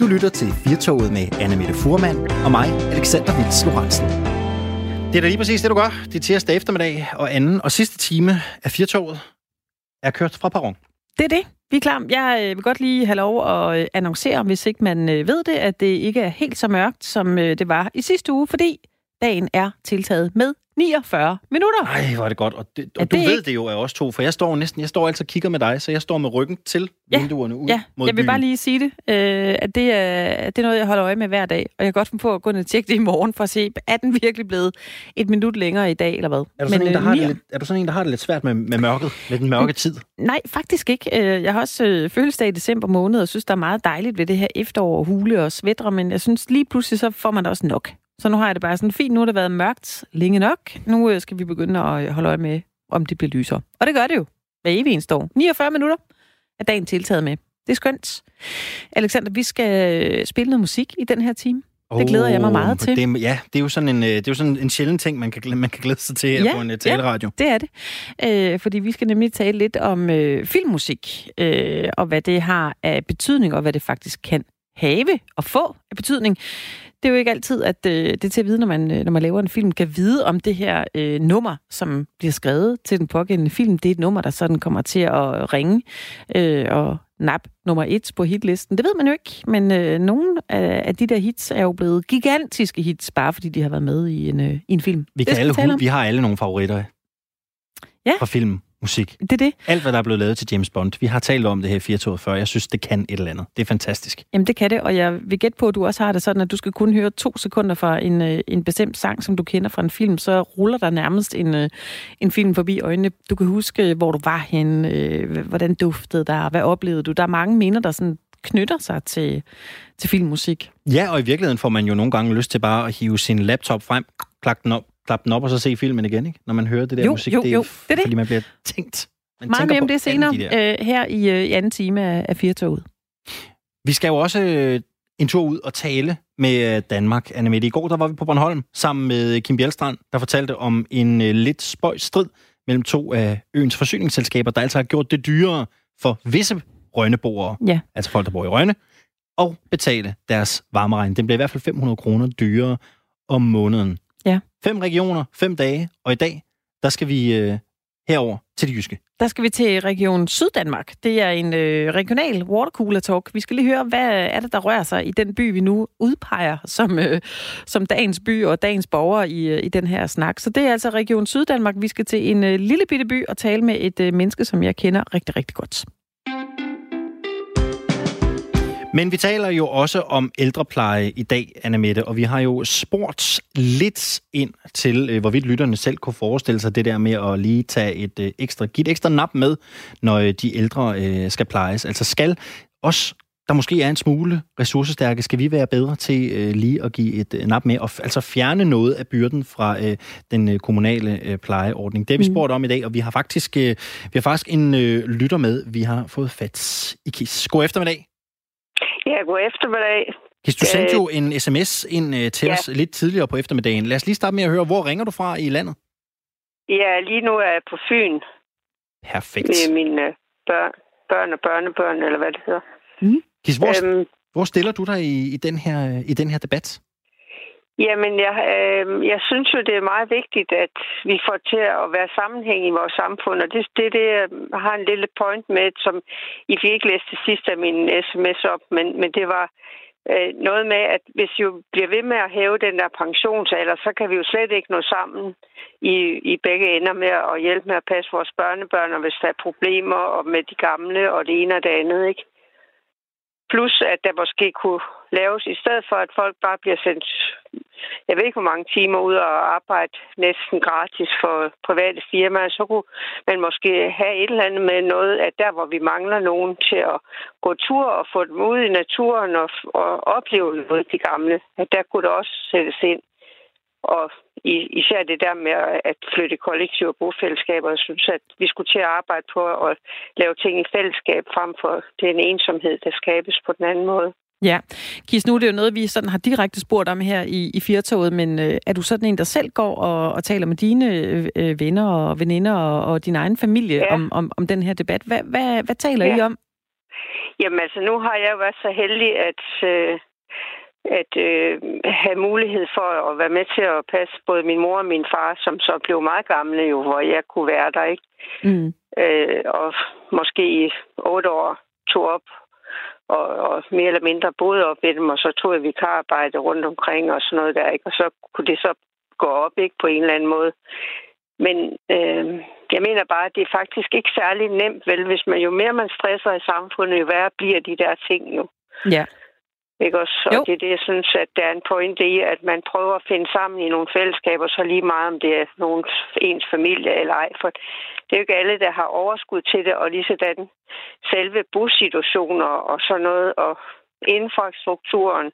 Du lytter til Firtoget med Anne Mette Furman og mig, Alexander Vils Lorentzen. Det er da lige præcis det, du gør. Det er tirsdag eftermiddag, og anden og sidste time af Firtoget er kørt fra perron. Det er det. Vi er klar. Jeg øh, vil godt lige have lov at øh, annoncere, hvis ikke man øh, ved det, at det ikke er helt så mørkt, som det var i sidste uge, fordi dagen er tiltaget med 49 minutter. Nej, hvor er det godt. Og, det, og du det ved ikke? det jo af os to, for jeg står næsten, jeg står altså og kigger med dig, så jeg står med ryggen til ja, vinduerne ud ja. mod jeg vil byen. bare lige sige det, øh, at det er, det er noget, jeg holder øje med hver dag. Og jeg kan godt finde på at gå ned og tjekke det i morgen, for at se, er den virkelig blevet et minut længere i dag, eller hvad? Er du sådan, Men, en, der øh, har det lidt, er du sådan en, der har det lidt svært med, med mørket? Med den mørke tid? Nej, faktisk ikke. Øh, jeg har også øh, fødselsdag i december måned, og synes, der er meget dejligt ved det her efterår, hule og svætter, men jeg synes lige pludselig, så får man da også nok. Så nu har jeg det bare sådan, fint, nu har det været mørkt længe nok. Nu øh, skal vi begynde at øh, holde øje med, om det bliver lysere. Og det gør det jo. Hver evig eneste år. 49 minutter er dagen tiltaget med. Det er skønt. Alexander, vi skal øh, spille noget musik i den her time. Det glæder jeg mig meget til. Det, ja, det er jo sådan en, det er jo sådan en sjælden ting, man kan, man kan glæde sig til ja, på en taleradio. Ja, det er det. Øh, fordi vi skal nemlig tale lidt om øh, filmmusik, øh, og hvad det har af betydning, og hvad det faktisk kan have og få af betydning det er jo ikke altid, at øh, det er til at vide, når man, øh, når man laver en film, kan vide om det her øh, nummer, som bliver skrevet til den pågældende film, det er et nummer, der sådan kommer til at ringe øh, og nap nummer et på hitlisten. Det ved man jo ikke, men øh, nogle af, af de der hits er jo blevet gigantiske hits, bare fordi de har været med i en, øh, i en film. Vi, kan alle, vi har alle nogle favoritter ja. fra film musik. Det er det. Alt, hvad der er blevet lavet til James Bond. Vi har talt om det her i 4 før. Jeg synes, det kan et eller andet. Det er fantastisk. Jamen, det kan det, og jeg vil gætte på, at du også har det sådan, at du skal kun høre to sekunder fra en, øh, en bestemt sang, som du kender fra en film, så ruller der nærmest en, øh, en film forbi øjnene. Du kan huske, hvor du var henne, øh, hvordan duftede der, hvad oplevede du. Der er mange minder, der sådan knytter sig til, til filmmusik. Ja, og i virkeligheden får man jo nogle gange lyst til bare at hive sin laptop frem, klakke den op, klappe den op og så se filmen igen, ikke? Når man hører det der jo, musik. Jo, det er, jo, det er det. Fordi man bliver tænkt. Man Meget mere om det senere de øh, her i, øh, i anden time af, af Firtoget. Vi skal jo også øh, en tur ud og tale med øh, Danmark, Anne Mette. I går der var vi på Bornholm sammen med Kim Bjelstrand, der fortalte om en øh, lidt spøjs strid mellem to af øens forsyningsselskaber, der altså har gjort det dyrere for visse røgneboere, ja. altså folk, der bor i Rønne, og betale deres varmeregning. Den bliver i hvert fald 500 kroner dyrere om måneden. Fem regioner, fem dage, og i dag, der skal vi øh, herover til det jyske. Der skal vi til Region Syddanmark. Det er en øh, regional watercooler talk. Vi skal lige høre, hvad er det, der rører sig i den by, vi nu udpeger som, øh, som dagens by og dagens borger i, øh, i den her snak. Så det er altså Region Syddanmark. Vi skal til en øh, lille bitte by og tale med et øh, menneske, som jeg kender rigtig, rigtig godt. Men vi taler jo også om ældrepleje i dag, Anna Mette, og vi har jo spurgt lidt ind til, øh, hvorvidt lytterne selv kunne forestille sig det der med at lige tage et øh, ekstra, give et ekstra nap med, når øh, de ældre skal plejes. Altså skal os der måske er en smule ressourcestærke, skal vi være bedre til øh, lige at give et øh, nap med, og altså fjerne noget af byrden fra øh, den øh, kommunale øh, plejeordning. Det har vi mm. spurgt om i dag, og vi har faktisk, øh, vi har faktisk en øh, lytter med, vi har fået fat i KIS. God eftermiddag. Ja, god eftermiddag. Kis, du sendte jo en sms ind uh, til ja. os lidt tidligere på eftermiddagen. Lad os lige starte med at høre, hvor ringer du fra i landet? Ja, lige nu er jeg på Fyn. Perfekt. Med mine børn, børn og børnebørn, eller hvad det hedder. Mm. Kis, hvor, øhm, hvor stiller du dig i, i, den her, i den her debat? Jamen, jeg, øh, jeg synes jo, det er meget vigtigt, at vi får til at være sammenhæng i vores samfund, og det er det, det, jeg har en lille point med, som I fik ikke læst til sidst af min sms op, men, men det var øh, noget med, at hvis vi bliver ved med at hæve den der pensionsalder, så kan vi jo slet ikke nå sammen i, i begge ender med at hjælpe med at passe vores børnebørn, og hvis der er problemer og med de gamle og det ene og det andet, ikke? Plus, at der måske kunne laves, i stedet for at folk bare bliver sendt, jeg ved ikke hvor mange timer ud og arbejde næsten gratis for private firmaer, så kunne man måske have et eller andet med noget, at der hvor vi mangler nogen til at gå tur og få dem ud i naturen og, og opleve noget, de gamle, at der kunne det også sættes ind. Og især det der med at flytte kollektive bofællesskaber. Jeg synes, at vi skulle til at arbejde på at lave ting i fællesskab frem for den ensomhed, der skabes på den anden måde. Ja, Kis, nu er det jo noget, vi sådan har direkte spurgt om her i, i Firtoget, men øh, er du sådan en, der selv går og, og taler med dine øh, venner og veninder og, og din egen familie ja. om, om, om den her debat? Hvad, hvad, hvad taler ja. I om? Jamen altså, nu har jeg jo været så heldig, at, øh, at øh, have mulighed for at være med til at passe både min mor og min far, som så blev meget gamle jo, hvor jeg kunne være der, ikke? Mm. Øh, og måske i otte år tog op og, og mere eller mindre boede op ved dem, og så tog jeg vikararbejde rundt omkring og sådan noget der, ikke? Og så kunne det så gå op, ikke? På en eller anden måde. Men øh, jeg mener bare, at det er faktisk ikke særlig nemt, vel? Hvis man jo mere man stresser i samfundet, jo værre bliver de der ting jo. Ja. Ikke også? Og jo. det er det, jeg synes, at der er en pointe i, at man prøver at finde sammen i nogle fællesskaber, så lige meget om det er nogen, ens familie eller ej. For det er jo ikke alle, der har overskud til det, og lige sådan selve bussituationer og sådan noget, og infrastrukturen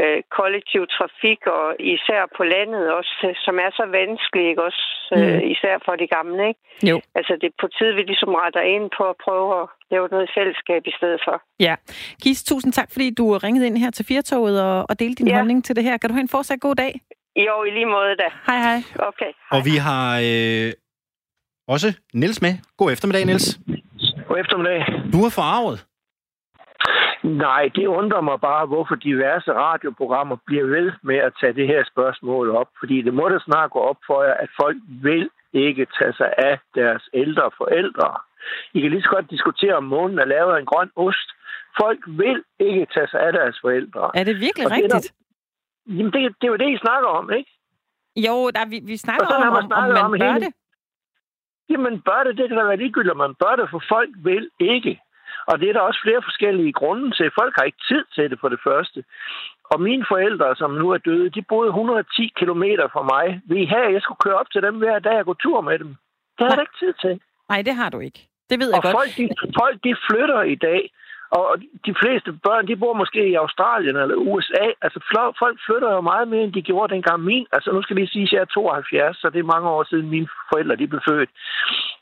øh, kollektiv trafik, og især på landet også, som er så vanskelig, ikke? også øh, mm. især for de gamle. Ikke? Jo. Altså det er på tide, vi ligesom retter ind på at prøve at lave noget fællesskab i stedet for. Ja. Kis, tusind tak, fordi du ringede ind her til Firtoget og, og delte din ja. holdning til det her. Kan du have en fortsat god dag? Jo, i lige måde da. Hej, hej. Okay. Hej. Og vi har øh, også Niels med. God eftermiddag, Niels. God eftermiddag. Du er forarvet. Nej, det undrer mig bare, hvorfor diverse radioprogrammer bliver ved med at tage det her spørgsmål op. Fordi det må da snart gå op for jer, at folk vil ikke tage sig af deres ældre forældre. I kan lige så godt diskutere, om månen er lavet af en grøn ost. Folk vil ikke tage sig af deres forældre. Er det virkelig Og rigtigt? Det der, jamen, det, det er jo det, I snakker om, ikke? Jo, der, vi, vi snakker om, man, om, om man om bør hele... det. Jamen, bør det, det kan da være ligegyldigt, om man bør det, for folk vil ikke. Og det er der også flere forskellige grunde til. Folk har ikke tid til det for det første. Og mine forældre, som nu er døde, de boede 110 km fra mig. Vi have, jeg skulle køre op til dem hver dag og gå tur med dem. Det har jeg ikke tid til. Nej, det har du ikke. Det ved jeg og godt. Folk, de, folk, de flytter i dag. Og de fleste børn, de bor måske i Australien eller USA. Altså, folk flytter jo meget mere, end de gjorde dengang min. Altså, nu skal vi sige, at jeg er 72, så det er mange år siden mine forældre de blev født.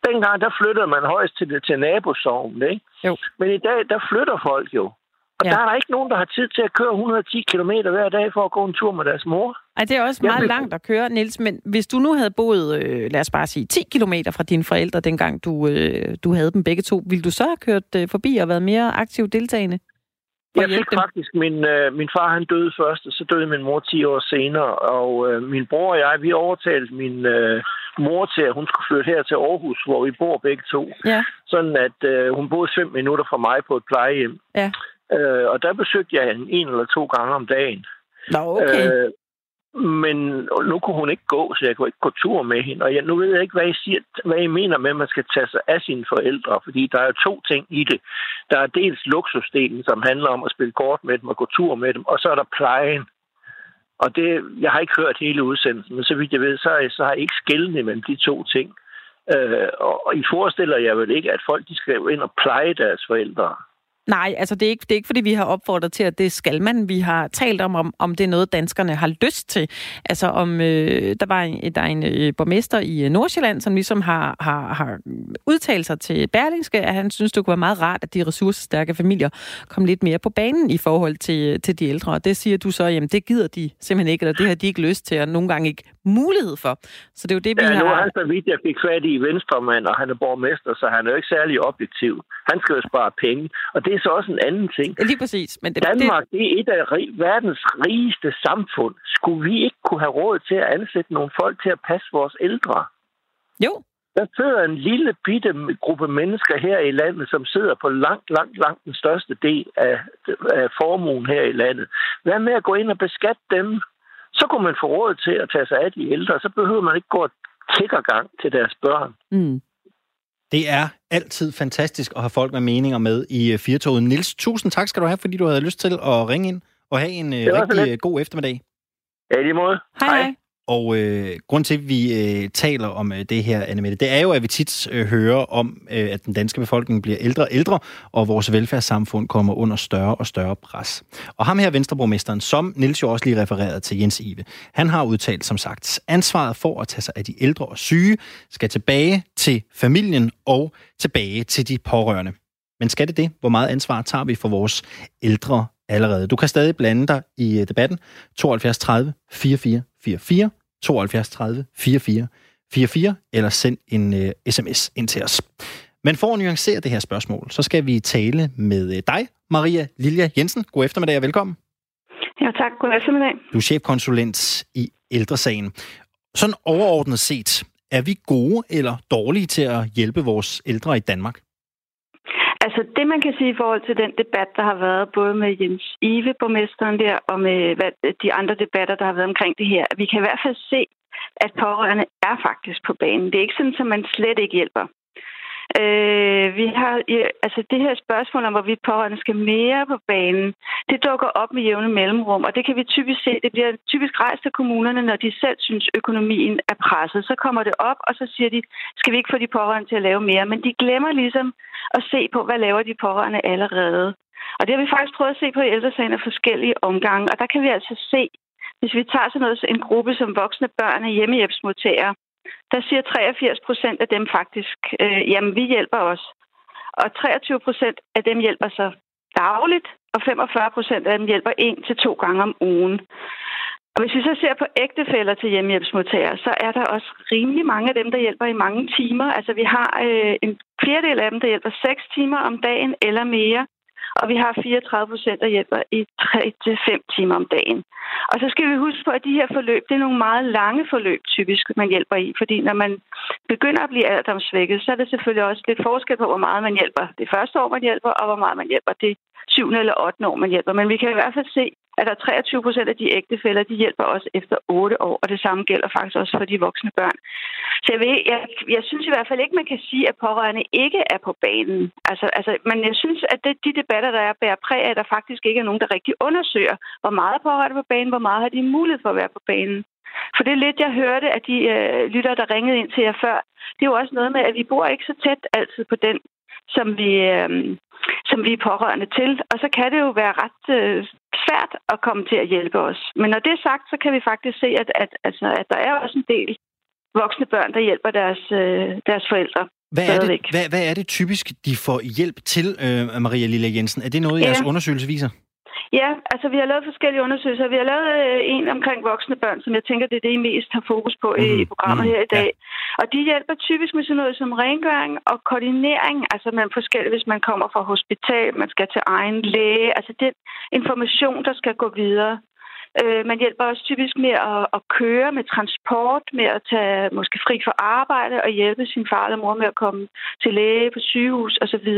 Dengang, der flyttede man højst til, til nabosovnen, ikke? Jo. Men i dag, der flytter folk jo. Og ja. der er der ikke nogen, der har tid til at køre 110 km hver dag for at gå en tur med deres mor. Ej, det er også meget langt at køre, Niels. Men hvis du nu havde boet, øh, lad os bare sige, 10 km fra dine forældre, dengang du, øh, du havde dem begge to, ville du så have kørt øh, forbi og været mere aktiv deltagende? Jeg fik dem? faktisk, min, øh, min far han døde først, og så døde min mor 10 år senere. Og øh, min bror og jeg, vi overtalte min øh, mor til, at hun skulle flytte her til Aarhus, hvor vi bor begge to. Ja. Sådan at øh, hun boede fem minutter fra mig på et plejehjem. Ja. Øh, og der besøgte jeg hende en eller to gange om dagen. Nå, okay. Øh, men nu kunne hun ikke gå, så jeg kunne ikke gå tur med hende. Og jeg, nu ved jeg ikke, hvad I, siger, hvad I mener med, at man skal tage sig af sine forældre. Fordi der er jo to ting i det. Der er dels luksusdelen, som handler om at spille kort med dem og gå tur med dem. Og så er der plejen. Og det, jeg har ikke hørt hele udsendelsen, men så vidt jeg ved, så, så har jeg ikke skældende mellem de to ting. Øh, og, og I forestiller jer vel ikke, at folk de skal ind og pleje deres forældre. Nej, altså det er, ikke, det er ikke, fordi vi har opfordret til, at det skal man. Vi har talt om, om, om det er noget, danskerne har lyst til. Altså om, øh, der var en, der er en øh, borgmester i øh, Nordsjælland, som ligesom har, har, har udtalt sig til Berlingske, at han synes, det kunne være meget rart, at de ressourcestærke familier kom lidt mere på banen i forhold til, til de ældre. Og det siger du så, jamen det gider de simpelthen ikke, eller det har de ikke lyst til, og nogle gange ikke mulighed for. Så det er jo det, vi ja, har... nu er han så vidt, jeg fik fat i Venstremand, og han er borgmester, så han er jo ikke særlig objektiv. Han skal jo spare penge, og det er så også en anden ting. Lige præcis. Men det, Danmark det... er et af verdens rigeste samfund. Skulle vi ikke kunne have råd til at ansætte nogle folk til at passe vores ældre? Jo. Der sidder en lille bitte gruppe mennesker her i landet, som sidder på langt, langt, langt den største del af, af formuen her i landet. Hvad med at gå ind og beskatte dem? Så kunne man få råd til at tage sig af de ældre, så behøver man ikke gå gang til deres børn. Mm. Det er altid fantastisk at have folk med meninger med i øh, Firtoget. Nils, tusind tak skal du have, fordi du havde lyst til at ringe ind og have en øh, rigtig god eftermiddag. Ja, i lige måde. Hej, hej. Og øh, grund til, at vi øh, taler om øh, det her, Annemette, det er jo, at vi tit øh, hører om, øh, at den danske befolkning bliver ældre og ældre, og vores velfærdssamfund kommer under større og større pres. Og ham her, Venstreborgmesteren, som Nils jo også lige refererede til Jens Ive, han har udtalt som sagt, ansvaret for at tage sig af de ældre og syge skal tilbage til familien og tilbage til de pårørende. Men skal det det? Hvor meget ansvar tager vi for vores ældre allerede? Du kan stadig blande dig i øh, debatten. 72 30 44 44 72 30 44 44, eller send en uh, sms ind til os. Men for at nuancere det her spørgsmål, så skal vi tale med øh, dig, Maria Lilja Jensen. God eftermiddag og velkommen. Ja, tak. God eftermiddag. Du er chefkonsulent i ældresagen. Sådan overordnet set, er vi gode eller dårlige til at hjælpe vores ældre i Danmark? Altså det, man kan sige i forhold til den debat, der har været både med Jens Ive, borgmesteren der, og med hvad, de andre debatter, der har været omkring det her, vi kan i hvert fald se, at pårørende er faktisk på banen. Det er ikke sådan, at man slet ikke hjælper. Øh, vi har, altså det her spørgsmål om, hvorvidt pårørende skal mere på banen, det dukker op med jævne mellemrum, og det kan vi typisk se, det bliver typisk rejst af kommunerne, når de selv synes, økonomien er presset. Så kommer det op, og så siger de, skal vi ikke få de pårørende til at lave mere? Men de glemmer ligesom at se på, hvad laver de pårørende allerede. Og det har vi faktisk prøvet at se på i ældresagen af forskellige omgange, og der kan vi altså se, hvis vi tager sådan noget, en gruppe som voksne børn af hjemmehjælpsmodtagere, der siger 83 procent af dem faktisk, øh, jamen vi hjælper os. Og 23 procent af dem hjælper sig dagligt, og 45 procent af dem hjælper en til to gange om ugen. Og hvis vi så ser på ægtefælder til hjemmehjælpsmodtagere, så er der også rimelig mange af dem, der hjælper i mange timer. Altså vi har øh, en fjerdedel af dem, der hjælper 6 timer om dagen eller mere og vi har 34 procent, der hjælper i 3-5 timer om dagen. Og så skal vi huske på, at de her forløb, det er nogle meget lange forløb typisk, man hjælper i, fordi når man begynder at blive alderdomssvækket, så er det selvfølgelig også lidt forskel på, hvor meget man hjælper det første år, man hjælper, og hvor meget man hjælper det 7. eller 8. år, man hjælper. Men vi kan i hvert fald se, at der er 23 procent af de ægtefælder, de hjælper også efter 8 år, og det samme gælder faktisk også for de voksne børn. Så jeg, ved, jeg, jeg synes i hvert fald ikke, man kan sige, at pårørende ikke er på banen. Altså, altså, men jeg synes, at det, de debatter, der er, bærer præg af, at der faktisk ikke er nogen, der rigtig undersøger, hvor meget pårørende på banen, hvor meget har de mulighed for at være på banen. For det er lidt, jeg hørte at de øh, lytter, der ringede ind til jer før. Det er jo også noget med, at vi bor ikke så tæt altid på den, som vi, øh, som vi er pårørende til. Og så kan det jo være ret øh, svært at komme til at hjælpe os. Men når det er sagt, så kan vi faktisk se, at, at, altså, at der er også en del voksne børn, der hjælper deres, øh, deres forældre. Hvad er, det, hvad, hvad er det typisk, de får hjælp til, øh, Maria Lille Jensen? Er det noget, jeres ja. undersøgelse viser? Ja, altså vi har lavet forskellige undersøgelser. Vi har lavet øh, en omkring voksne børn, som jeg tænker, det er det, I mest har fokus på mm. i mhm. programmet mm. her i dag. Ja. Og de hjælper typisk med sådan noget som rengøring og koordinering, altså man forskelligt, hvis man kommer fra hospital, man skal til egen læge, altså den information, der skal gå videre. Øh, man hjælper også typisk med at, at køre med transport, med at tage måske fri for arbejde og hjælpe sin far eller mor med at komme til læge på sygehus osv.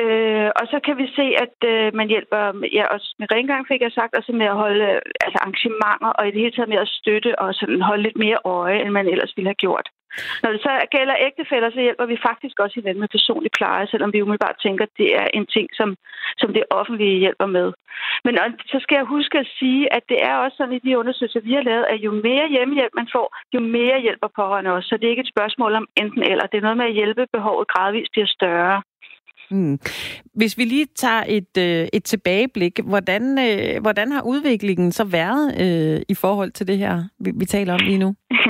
Øh, og så kan vi se, at øh, man hjælper ja, også med rengøring, fik jeg sagt, og så med at holde altså arrangementer og i det hele taget med at støtte og sådan holde lidt mere øje, end man ellers ville have gjort. Når det så gælder ægtefælder, så hjælper vi faktisk også hinanden med personlig pleje, selvom vi umiddelbart tænker, at det er en ting, som, som det offentlige hjælper med. Men så skal jeg huske at sige, at det er også sådan i de undersøgelser, vi har lavet, at jo mere hjemmehjælp man får, jo mere hjælper pårørende også. Så det er ikke et spørgsmål om enten eller. Det er noget med, at hjælpebehovet gradvist bliver større. Mm. Hvis vi lige tager et, øh, et tilbageblik, hvordan, øh, hvordan har udviklingen så været øh, i forhold til det her, vi, vi taler om lige nu?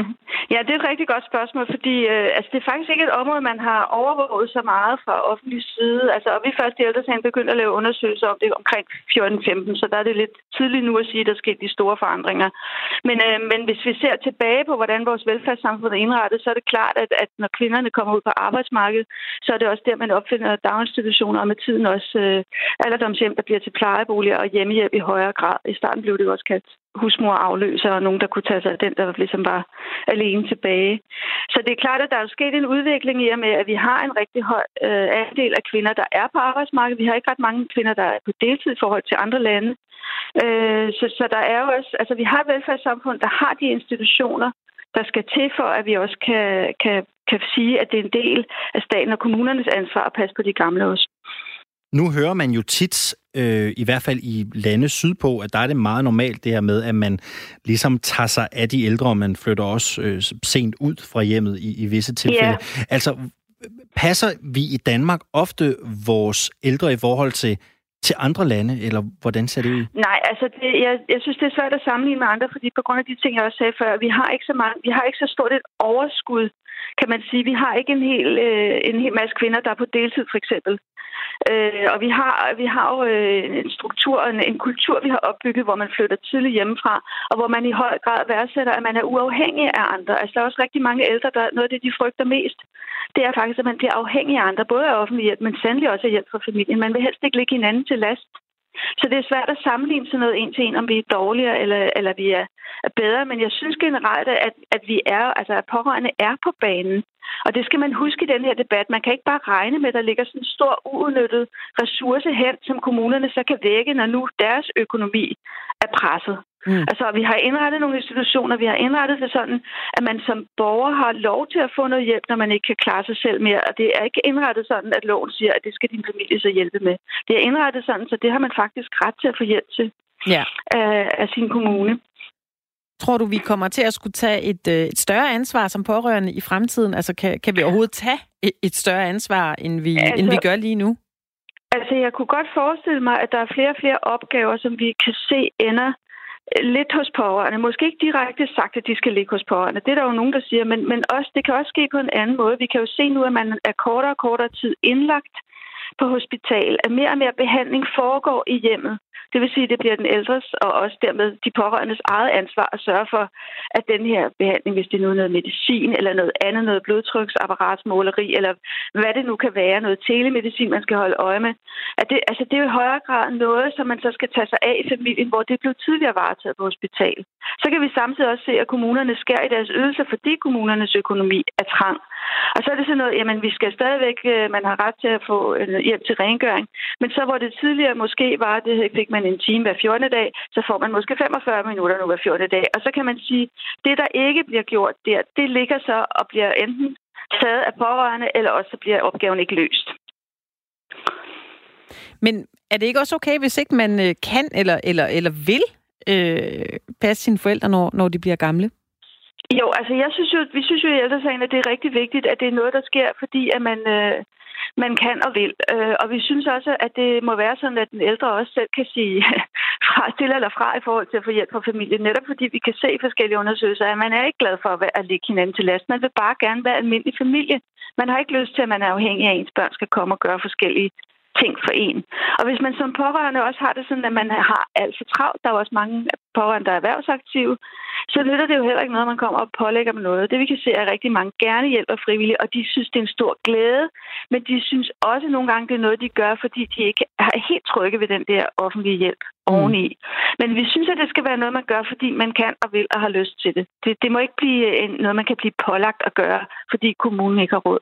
Ja, det er et rigtig godt spørgsmål, fordi øh, altså, det er faktisk ikke et område, man har overvåget så meget fra offentlig side. Altså, og vi først i ældresagen begyndte at lave undersøgelser om det omkring 14-15, så der er det lidt tidligt nu at sige, at der skete de store forandringer. Men, øh, men hvis vi ser tilbage på, hvordan vores velfærdssamfund er indrettet, så er det klart, at, at når kvinderne kommer ud på arbejdsmarkedet, så er det også der, man opfinder daginstitutioner, og med tiden også øh, alderdomshjem, der bliver til plejeboliger og hjemmehjælp i højere grad. I starten blev det jo også kaldt husmor afløser, og nogen, der kunne tage sig af den, der ligesom var alene tilbage. Så det er klart, at der er sket en udvikling i og med, at vi har en rigtig høj øh, andel af kvinder, der er på arbejdsmarkedet. Vi har ikke ret mange kvinder, der er på deltid i forhold til andre lande. Øh, så, så der er jo også, altså vi har et velfærdssamfund, der har de institutioner, der skal til for, at vi også kan, kan, kan sige, at det er en del af staten og kommunernes ansvar at passe på de gamle også. Nu hører man jo tit, øh, i hvert fald i lande sydpå, at der er det meget normalt det her med, at man ligesom tager sig af de ældre, og man flytter også øh, sent ud fra hjemmet i, i visse tilfælde. Yeah. Altså, passer vi i Danmark ofte vores ældre i forhold til til andre lande, eller hvordan ser det ud? Nej, altså det, jeg, jeg synes, det er svært at sammenligne med andre, fordi på grund af de ting, jeg også sagde før, vi har ikke så, mange, vi har ikke så stort et overskud, kan man sige. Vi har ikke en hel, øh, en hel masse kvinder, der er på deltid, for eksempel. Øh, og vi har, vi har jo øh, en struktur, en, en kultur, vi har opbygget, hvor man flytter tidligt hjemmefra, og hvor man i høj grad værdsætter, at man er uafhængig af andre. Altså, der er også rigtig mange ældre, der noget af det, de frygter mest, det er faktisk, at man bliver afhængig af andre, både af offentlig hjælp, men sandelig også af hjælp fra familien. Man vil helst ikke ligge hinanden til last. Så det er svært at sammenligne sådan noget en til en, om vi er dårligere eller, eller vi er, er bedre. Men jeg synes generelt, at, at vi er, altså at pårørende er på banen. Og det skal man huske i den her debat. Man kan ikke bare regne med, at der ligger sådan en stor uudnyttet ressource hen, som kommunerne så kan vække, når nu deres økonomi er presset. Mm. Altså, vi har indrettet nogle institutioner, vi har indrettet det sådan, at man som borger har lov til at få noget hjælp, når man ikke kan klare sig selv mere. Og det er ikke indrettet sådan, at loven siger, at det skal din familie så hjælpe med. Det er indrettet sådan, så det har man faktisk ret til at få hjælp til ja. af, af sin kommune. Tror du, vi kommer til at skulle tage et, øh, et større ansvar som pårørende i fremtiden? Altså, kan, kan vi overhovedet tage et, et større ansvar, end vi, altså, end vi gør lige nu? Altså, jeg kunne godt forestille mig, at der er flere og flere opgaver, som vi kan se ender Øh, lidt hos pårørende. Måske ikke direkte sagt, at de skal ligge hos pårørende. Det er der jo nogen, der siger, men, men også, det kan også ske på en anden måde. Vi kan jo se nu, at man er kortere og kortere tid indlagt på hospital, at mere og mere behandling foregår i hjemmet. Det vil sige, at det bliver den ældres og også dermed de pårørendes eget ansvar at sørge for, at den her behandling, hvis det nu er noget medicin eller noget andet, noget blodtryksapparatsmåleri, eller hvad det nu kan være, noget telemedicin, man skal holde øje med, at det, altså, det er i højere grad noget, som man så skal tage sig af i familien, hvor det blev tidligere varetaget på hospital. Så kan vi samtidig også se, at kommunerne skærer i deres ydelser, fordi kommunernes økonomi er trang. Og så er det sådan noget, jamen vi skal stadigvæk, øh, man har ret til at få øh, hjælp til rengøring, men så hvor det tidligere måske var, det fik man en time hver 14. dag, så får man måske 45 minutter nu hver 14. dag. Og så kan man sige, det der ikke bliver gjort der, det ligger så og bliver enten taget af pårørende, eller også så bliver opgaven ikke løst. Men er det ikke også okay, hvis ikke man øh, kan eller, eller, eller vil øh, passe sine forældre, når, når de bliver gamle? Jo, altså jeg synes jo, vi synes jo i ældresagen, at det er rigtig vigtigt, at det er noget, der sker, fordi at man, øh, man kan og vil. Øh, og vi synes også, at det må være sådan, at den ældre også selv kan sige fra til eller fra i forhold til at få hjælp fra familien. Netop fordi vi kan se i forskellige undersøgelser, at man er ikke glad for at, være, at ligge hinanden til last. Man vil bare gerne være almindelig familie. Man har ikke lyst til, at man er afhængig af, at ens børn skal komme og gøre forskellige ting for en. Og hvis man som pårørende også har det sådan, at man har alt for travlt, der er også mange pårørende, der er erhvervsaktive, så nytter det jo heller ikke noget, man kommer og pålægger dem noget. Det vi kan se er, at rigtig mange gerne hjælper frivillige, og de synes, det er en stor glæde, men de synes også nogle gange, det er noget, de gør, fordi de ikke er helt trygge ved den der offentlige hjælp mm. oveni. Men vi synes, at det skal være noget, man gør, fordi man kan og vil og har lyst til det. Det, det må ikke blive noget, man kan blive pålagt at gøre, fordi kommunen ikke har råd.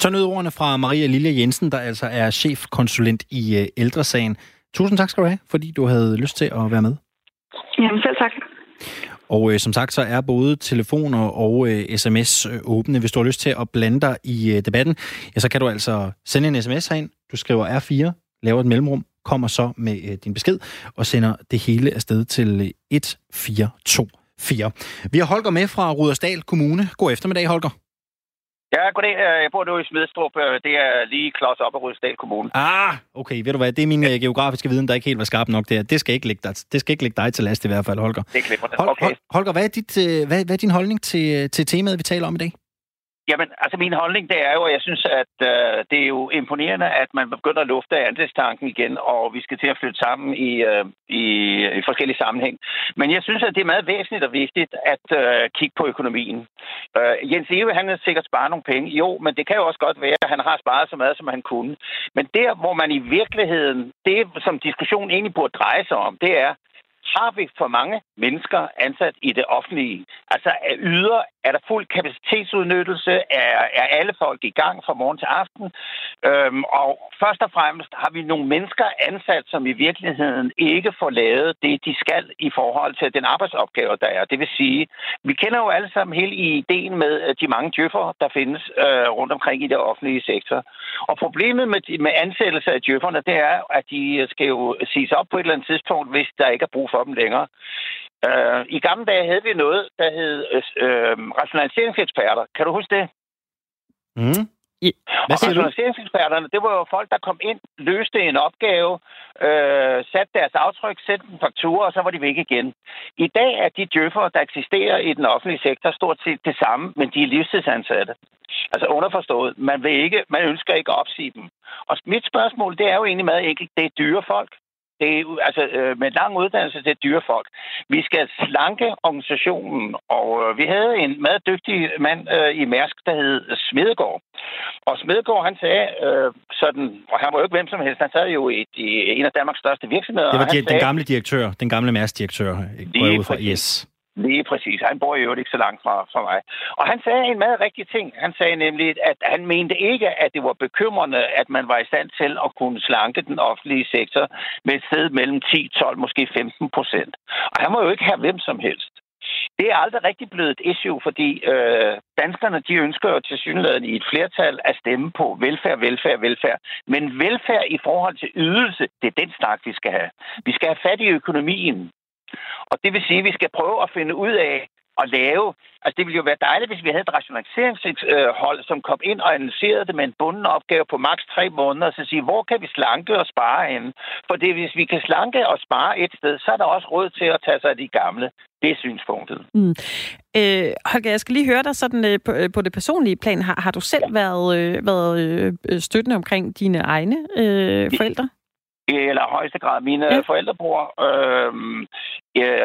Så nød ordene fra Maria Lille Jensen, der altså er chefkonsulent i øh, Ældresagen. Tusind tak skal du have, fordi du havde lyst til at være med. Jamen selv tak. Og øh, som sagt, så er både telefoner og øh, sms øh, åbne. Hvis du har lyst til at blande dig i øh, debatten, ja, så kan du altså sende en sms herind. Du skriver R4, laver et mellemrum, kommer så med øh, din besked og sender det hele afsted til 1424. Øh, Vi har Holger med fra Rudersdal Kommune. God eftermiddag, Holger. Ja, goddag. Øh, jeg bor nu i Smidstrup. Øh, det er lige klods op af Rødsdal Kommune. Ah, okay. Ved du hvad? Det er min øh, geografiske viden, der ikke helt var skarp nok der. Det skal ikke ligge dig, det skal ikke ligge dig til last i hvert fald, Holger. Det klipper det. Okay. Holger, hvad er, dit, hvad, hvad er din holdning til, til temaet, vi taler om i dag? Jamen, altså min holdning, det er jo, at jeg synes, at øh, det er jo imponerende, at man begynder at lufte andelstanken igen, og vi skal til at flytte sammen i, øh, i, i forskellige sammenhæng. Men jeg synes, at det er meget væsentligt og vigtigt at øh, kigge på økonomien. Øh, Jens Eve, han har sikkert sparet nogle penge. Jo, men det kan jo også godt være, at han har sparet så meget, som han kunne. Men der, hvor man i virkeligheden, det som diskussionen egentlig burde dreje sig om, det er, har vi for mange mennesker ansat i det offentlige? Altså yder, er der fuld kapacitetsudnyttelse? Er, er alle folk i gang fra morgen til aften? Øhm, og først og fremmest har vi nogle mennesker ansat, som i virkeligheden ikke får lavet det, de skal i forhold til den arbejdsopgave, der er. Det vil sige, vi kender jo alle sammen hele ideen med øh, de mange djøffer, der findes øh, rundt omkring i det offentlige sektor. Og problemet med, med ansættelse af djøfferne, det er, at de skal jo siges op på et eller andet tidspunkt, hvis der ikke er brug for dem længere. Øh, I gamle dage havde vi noget, der hed øh, rationaliseringseksperter. Kan du huske det? Mm. Hvad siger du? Rationaliseringseksperterne, det var jo folk, der kom ind, løste en opgave, øh, satte deres aftryk, sendte en faktura, og så var de væk igen. I dag er de djøffer, der eksisterer i den offentlige sektor, stort set det samme, men de er livstidsansatte. Altså underforstået, man, vil ikke, man ønsker ikke at opsige dem. Og mit spørgsmål, det er jo egentlig meget enkelt. Det er dyre folk. Det er, altså, øh, med lang uddannelse, det er dyre folk. Vi skal slanke organisationen, og øh, vi havde en meget dygtig mand øh, i Mærsk, der hed Smedegaard. Og Smedegaard, han sagde øh, sådan, og han var jo ikke hvem som helst, han sad jo i, i en af Danmarks største virksomheder. Det var de, den gamle direktør, den gamle Mærsk-direktør, ud fra. Yes. Lige præcis. Han bor jo ikke så langt fra, fra mig. Og han sagde en meget rigtig ting. Han sagde nemlig, at han mente ikke, at det var bekymrende, at man var i stand til at kunne slanke den offentlige sektor med et sted mellem 10, 12, måske 15 procent. Og han må jo ikke have hvem som helst. Det er aldrig rigtig blevet et issue, fordi øh, danskerne de ønsker jo til synligheden i et flertal at stemme på velfærd, velfærd, velfærd. Men velfærd i forhold til ydelse, det er den snak, vi skal have. Vi skal have fat i økonomien. Og det vil sige, at vi skal prøve at finde ud af at lave... Altså, det ville jo være dejligt, hvis vi havde et rationaliseringshold, som kom ind og analyserede det med en bunden opgave på maks tre måneder, og så sige, hvor kan vi slanke og spare henne? For det, hvis vi kan slanke og spare et sted, så er der også råd til at tage sig af de gamle. Det er synspunktet. Mm. Øh, Holger, jeg skal lige høre dig sådan øh, på, øh, på det personlige plan. Har, har du selv været, øh, været øh, støttende omkring dine egne øh, forældre? Eller højeste grad mine ja. forældrebror. Øh,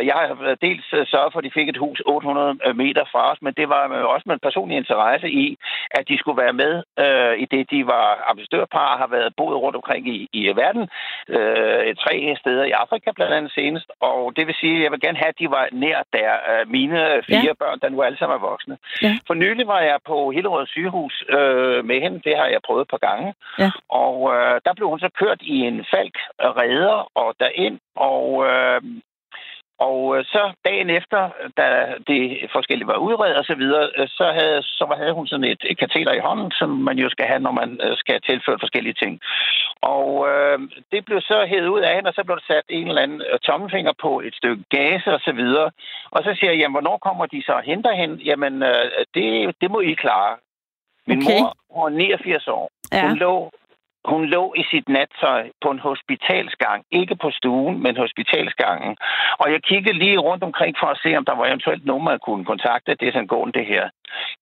jeg har dels sørget for, at de fik et hus 800 meter fra os, men det var også med en personlig interesse i, at de skulle være med øh, i det, de var ambassadørpar og har været boet rundt omkring i, i verden. Øh, tre steder i Afrika blandt andet senest. Og det vil sige, at jeg vil gerne have, at de var nær der. Øh, mine fire ja. børn, der nu alle sammen er voksne. Ja. For nylig var jeg på Hillerød sygehus øh, med hende. Det har jeg prøvet et par gange. Ja. Og øh, der blev hun så kørt i en falk redder og derind. Og øh, og øh, så dagen efter, da det forskellige var udredet og så videre, øh, så havde, så havde hun sådan et, et kateter i hånden, som man jo skal have, når man øh, skal tilføre forskellige ting. Og øh, det blev så hævet ud af hende, og så blev der sat en eller anden tommelfinger på et stykke gas og så videre. Og så siger jeg, jamen, hvornår kommer de så og henter hende? Jamen, øh, det, det må I klare. Min okay. mor, hun er 89 år. Ja. Hun lå hun lå i sit nattøj på en hospitalsgang. Ikke på stuen, men hospitalsgangen. Og jeg kiggede lige rundt omkring for at se, om der var eventuelt nogen, man kunne kontakte. Det er sådan gående det her.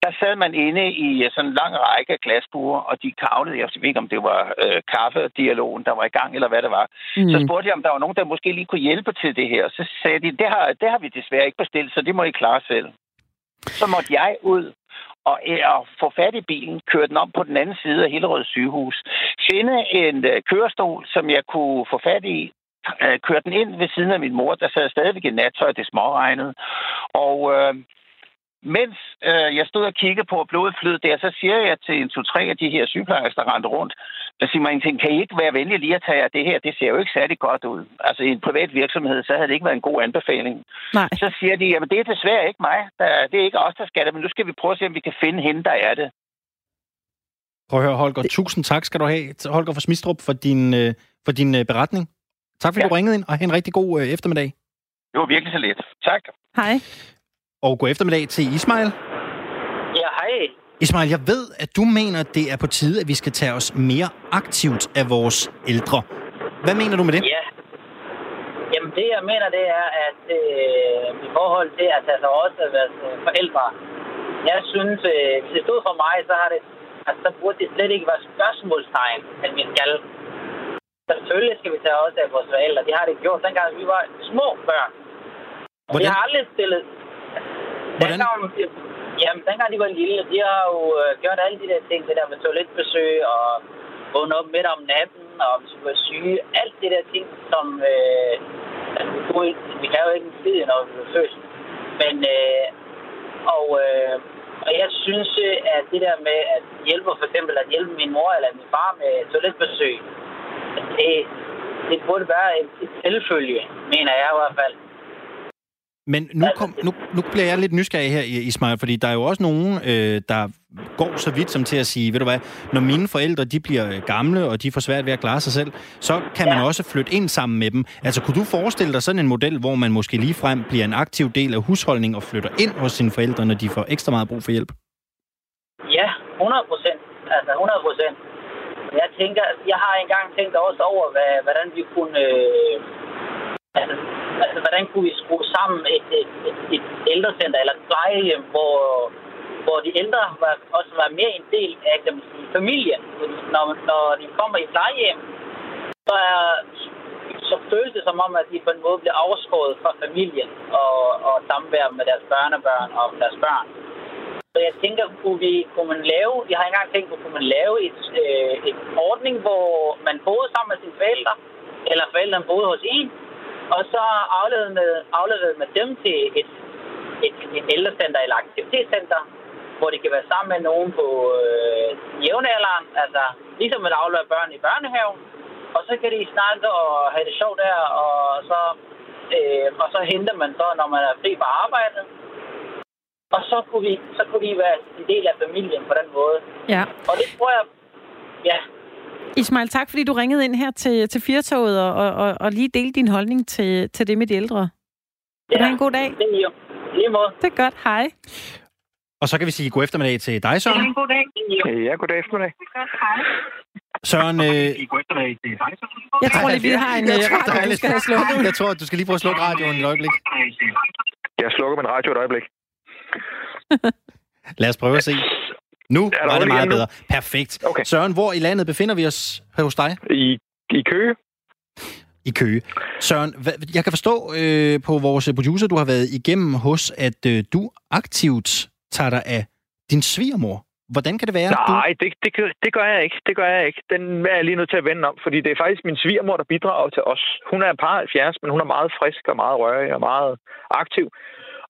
Der sad man inde i sådan en lang række glasbuer, og de kavlede. Jeg ved ikke, om det var øh, kaffedialogen, der var i gang, eller hvad det var. Mm. Så spurgte jeg, om der var nogen, der måske lige kunne hjælpe til det her. Så sagde de, det har, det har vi desværre ikke bestilt, så det må I klare selv. Så måtte jeg ud og, øh, og få fat i bilen, køre den om på den anden side af Hillerød sygehus, finde en øh, kørestol, som jeg kunne få fat i, øh, køre den ind ved siden af min mor, der sad stadigvæk i nattøj, det småregnede. Og øh, mens øh, jeg stod og kiggede på blodet flød der, så siger jeg til en to-tre af de her sygeplejersker, der rendte rundt, og siger mig en ting, kan I ikke være venlige lige at tage det her? Det ser jo ikke særlig godt ud. Altså i en privat virksomhed, så havde det ikke været en god anbefaling. Nej. Så siger de, jamen det er desværre ikke mig. Der, det er ikke os, der skal det, men nu skal vi prøve at se, om vi kan finde hende, der er det. Prøv at høre, Holger. Tusind tak skal du have, Holger for Smistrup, for din, øh, for din øh, beretning. Tak fordi ja. du ringede ind, og have en rigtig god øh, eftermiddag. Det var virkelig så let. Tak. Hej. Og god eftermiddag til Ismail. Ja, hej. Ismail, jeg ved, at du mener, det er på tide, at vi skal tage os mere aktivt af vores ældre. Hvad mener du med det? Ja. Jamen det, jeg mener, det er, at øh, i forhold til at tage sig også af vores forældre, jeg synes, øh, hvis det stod for mig, så har det, altså, så burde det slet ikke være spørgsmålstegn, at vi skal. Selvfølgelig skal vi tage også af vores forældre. Det har det gjort, dengang vi var små børn. Hvordan? Vi har aldrig stillet Hvordan? Dengang, jamen, dengang de var lille, de har jo øh, gjort alle de der ting, det der med toiletbesøg og vågne op midt om natten, og hvis vi var syge, alt det der ting, som... Øh, altså, vi kan jo ikke en skid, når vi er født. Men, øh, og, øh, og jeg synes, at det der med at hjælpe, for eksempel at hjælpe min mor eller min far med toiletbesøg, det, det burde være et, et selvfølge, mener jeg i hvert fald. Men nu, kom, nu, nu bliver jeg lidt nysgerrig her, Ismail, fordi der er jo også nogen, øh, der går så vidt som til at sige, ved du hvad, når mine forældre de bliver gamle, og de får svært ved at klare sig selv, så kan man også flytte ind sammen med dem. Altså, kunne du forestille dig sådan en model, hvor man måske lige frem bliver en aktiv del af husholdningen og flytter ind hos sine forældre, når de får ekstra meget brug for hjælp? Ja, 100 procent. Altså 100 procent. Jeg tænker, jeg har engang tænkt også over, hvad, hvordan vi kunne... Øh, altså, altså, hvordan kunne vi skrue sammen et, et, et, et ældrecenter eller et plejehjem, hvor, hvor de ældre var, også var mere en del af dem, familien. Når, når de kommer i plejehjem, så, er, så føles det som om, at de på en måde bliver afskåret fra familien og, og samvær med deres børnebørn og deres børn. Så jeg tænker, kunne, vi, kunne man lave, jeg har engang tænkt på, kunne man lave et, øh, et ordning, hvor man boede sammen med sine forældre, eller forældrene boede hos en, og så afleverede med, afleverede med dem til et, et, et ældrecenter eller aktivitetscenter, hvor de kan være sammen med nogen på øh, jævnalderen, altså ligesom man afleverer børn i børnehaven, og så kan de snakke og have det sjovt der, og så, øh, og så henter man så, når man er fri fra arbejdet, og så kunne, vi, så kunne de være en del af familien på den måde. Ja. Og det tror jeg, ja. Ismail, tak fordi du ringede ind her til, til Firtoget og, og, og, og lige delte din holdning til, til det med de ældre. Kan du have en god dag? Det er jo. Lige måde. Det er godt. Hej. Og så kan vi sige god eftermiddag til dig, Søren. En god dag. Ja, god eftermiddag. Søren, øh, Jeg tror lige, vi har en jeg øh, tror, der radio, er du skal have slukket. Jeg tror, du skal lige prøve at slukke radioen et øjeblik. Jeg slukker min radio et øjeblik. Lad os prøve at se. Nu der var det meget igen nu? bedre. Perfekt. Okay. Søren, hvor i landet befinder vi os hos dig? I, i Køge? I Køge. Søren, jeg kan forstå øh, på vores producer, du har været igennem hos, at øh, du aktivt tager dig af din svigermor. Hvordan kan det være, at du... Nej, det, det, det gør jeg ikke. Det gør jeg ikke. Den er jeg lige nødt til at vende om, fordi det er faktisk min svigermor, der bidrager til os. Hun er par 70, men hun er meget frisk og meget rørig og meget aktiv.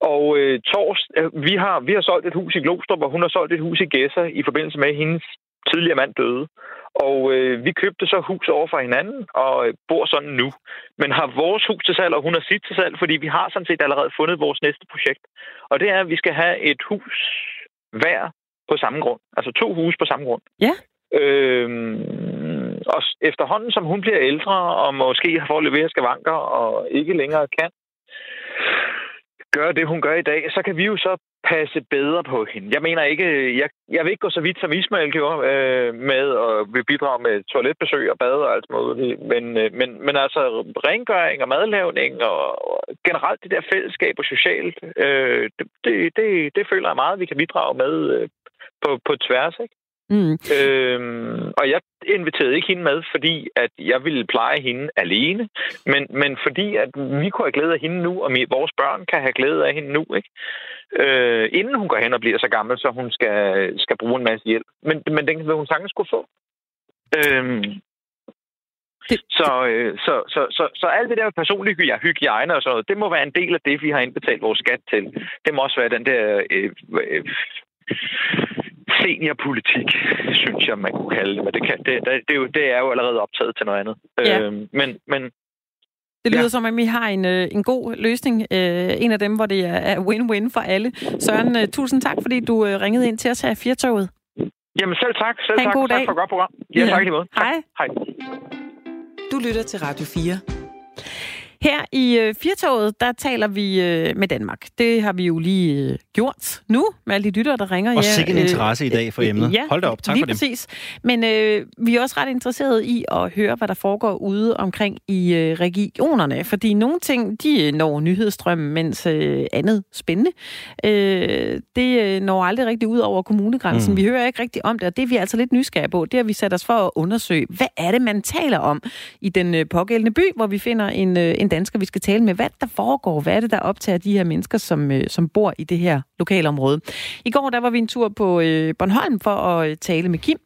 Og øh, tors, øh, vi, har, vi har solgt et hus i Glostrup, og hun har solgt et hus i Gæsser i forbindelse med, at hendes tidligere mand døde. Og øh, vi købte så hus over for hinanden og øh, bor sådan nu. Men har vores hus til salg, og hun har sit til salg, fordi vi har sådan set allerede fundet vores næste projekt. Og det er, at vi skal have et hus hver på samme grund. Altså to huse på samme grund. Ja. Øhm, og efterhånden, som hun bliver ældre, og måske får mere skavanker, og ikke længere kan gøre det, hun gør i dag, så kan vi jo så passe bedre på hende. Jeg mener ikke, jeg, jeg vil ikke gå så vidt, som Ismail gjorde, øh, med at vil bidrage med toiletbesøg og bade og alt muligt, men, øh, men, men altså rengøring og madlavning og, og generelt det der fællesskab og socialt, øh, det, det, det, det føler jeg meget, at vi kan bidrage med øh, på, på tværs, ikke? Mm. Øhm, og jeg inviterede ikke hende med, fordi at jeg ville pleje hende alene, men, men fordi at vi kunne have glæde af hende nu, og vores børn kan have glæde af hende nu, ikke? Øh, inden hun går hen og bliver så gammel, så hun skal, skal bruge en masse hjælp. Men, men den vil hun sagtens skulle få. Øhm, Det- så, øh, så, så, så, så alt det der personlige hy- hygiejne og sådan noget, det må være en del af det, vi har indbetalt vores skat til. Det må også være den der øh, øh, seniorpolitik, synes jeg, man kunne kalde det. Men det, kan, det, det, det, er, jo, det er jo allerede optaget til noget andet. Ja. Øhm, men, men Det lyder Ja. som, at vi har en, øh, en god løsning. Øh, en af dem, hvor det er win-win for alle. Søren, øh, tusind tak, fordi du øh, ringede ind til os her i Firtoget. jamen selv tak. Selv Ha' en tak. god tak dag. for et godt program. Ja, Ja. tak i lige måde. Tak. Hej. Hej. Du lytter til Radio 4. Her i øh, Firtoget, der taler vi øh, med Danmark. Det har vi jo lige øh, gjort nu, med alle de lyttere, der ringer. Og sikke en interesse i dag for emnet. Ja, Hold da op, tak lige for det. præcis. Men øh, vi er også ret interesserede i at høre, hvad der foregår ude omkring i øh, regionerne. Fordi nogle ting, de øh, når nyhedsstrømmen, mens øh, andet spændende, øh, det øh, når aldrig rigtig ud over kommunegrænsen. Mm. Mm. Vi hører ikke rigtig om det, og det er vi altså lidt nysgerrige på. Det har vi sat os for at undersøge. Hvad er det, man taler om i den øh, pågældende by, hvor vi finder en, øh, en dansker, vi skal tale med? Hvad er der foregår? Hvad er det, der optager de her mennesker, som, øh, som bor i det her lokalområde? I går der var vi en tur på øh, Bornholm for at øh, tale med Kim,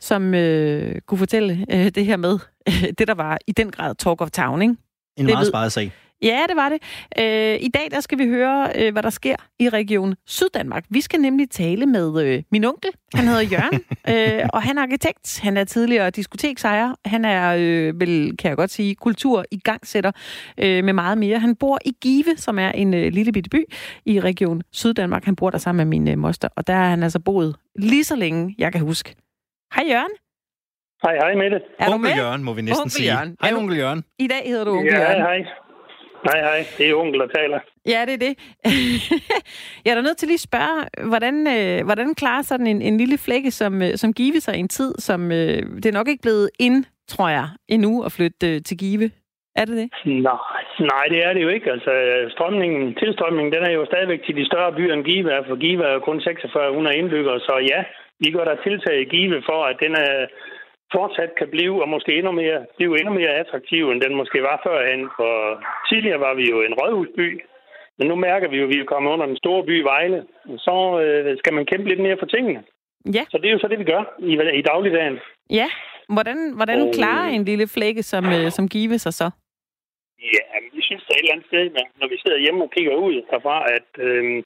som øh, kunne fortælle øh, det her med, øh, det der var i den grad talk of town, ikke? En Det meget ved- sparet sag. Ja, det var det. Øh, I dag der skal vi høre, øh, hvad der sker i Region Syddanmark. Vi skal nemlig tale med øh, min onkel. Han hedder Jørgen, øh, og han er arkitekt. Han er tidligere diskoteksejer. Han er, øh, vel, kan jeg godt sige, kultur i gangsætter øh, med meget mere. Han bor i Give, som er en øh, lille bitte by i Region Syddanmark. Han bor der sammen med min øh, moster, og der har han altså boet lige så længe, jeg kan huske. Hej Jørgen. Hej, hej Mette. Er du onkel med? Jørgen, må vi næsten Onkel sige. Jørgen. Hej, du- onkel Jørgen. I dag hedder du onkel Ja, Jørgen. hej. Hej, hej. Det er onkel, der taler. Ja, det er det. jeg er da nødt til lige at spørge, hvordan, øh, hvordan klarer sådan en, en lille flække, som, øh, som Give sig en tid, som øh, det er nok ikke blevet ind, tror jeg, endnu at flytte øh, til Give? Er det det? Nej, nej, det er det jo ikke. Altså, strømningen, tilstrømningen, den er jo stadigvæk til de større byer end Give for Give er jo kun 4600 indbyggere, så ja, vi gør der tiltag i Give for, at den er fortsat kan blive, og måske endnu mere, blive endnu mere attraktiv, end den måske var førhen. For tidligere var vi jo en rådhusby, men nu mærker vi jo, at vi er kommet under den store by Vejle. Så øh, skal man kæmpe lidt mere for tingene. Ja. Så det er jo så det, vi gør i, i dagligdagen. Ja. Hvordan, hvordan og... klarer en lille flække som, øh, som Give sig så? Ja, vi synes er et eller andet sted, når vi sidder hjemme og kigger ud herfra, at øh,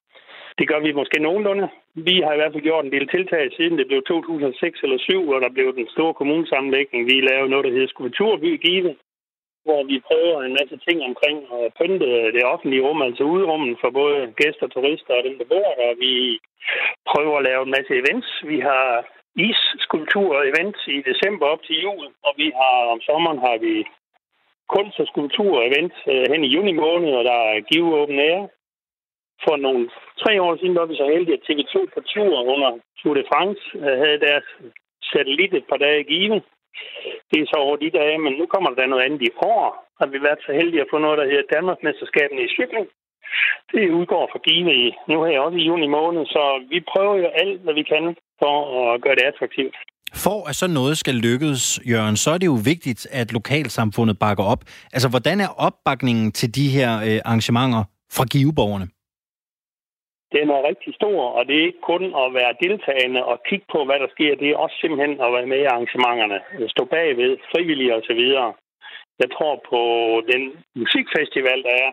det gør vi måske nogenlunde. Vi har i hvert fald gjort en del tiltag siden det blev 2006 eller 7, hvor der blev den store kommunesammenlægning. Vi lavede noget, der hedder Skulpturby Give, hvor vi prøver en masse ting omkring at pynte det offentlige rum, altså udrummen for både gæster, turister og dem, der bor der. Vi prøver at lave en masse events. Vi har isskulptur-events i december op til jul, og vi har om sommeren har vi kunst- og skulptur-events øh, hen i juni måned, og der er Give Open Air for nogle tre år siden var vi så heldige, at TV2 på tur under Tour de France øh, havde deres satellit et par dage i Give. Det er så over de dage, men nu kommer der noget andet i år. Har vi været så heldige at få noget, der hedder Danmarksmesterskabene i cykling. Det udgår for Give i, nu her også i juni måned, så vi prøver jo alt, hvad vi kan for at gøre det attraktivt. For at så noget skal lykkes, Jørgen, så er det jo vigtigt, at lokalsamfundet bakker op. Altså, hvordan er opbakningen til de her øh, arrangementer fra giveborgerne? Den er rigtig stor, og det er ikke kun at være deltagende og kigge på, hvad der sker. Det er også simpelthen at være med i arrangementerne. Øh, stå bagved, frivillige osv. Jeg tror på den musikfestival, der er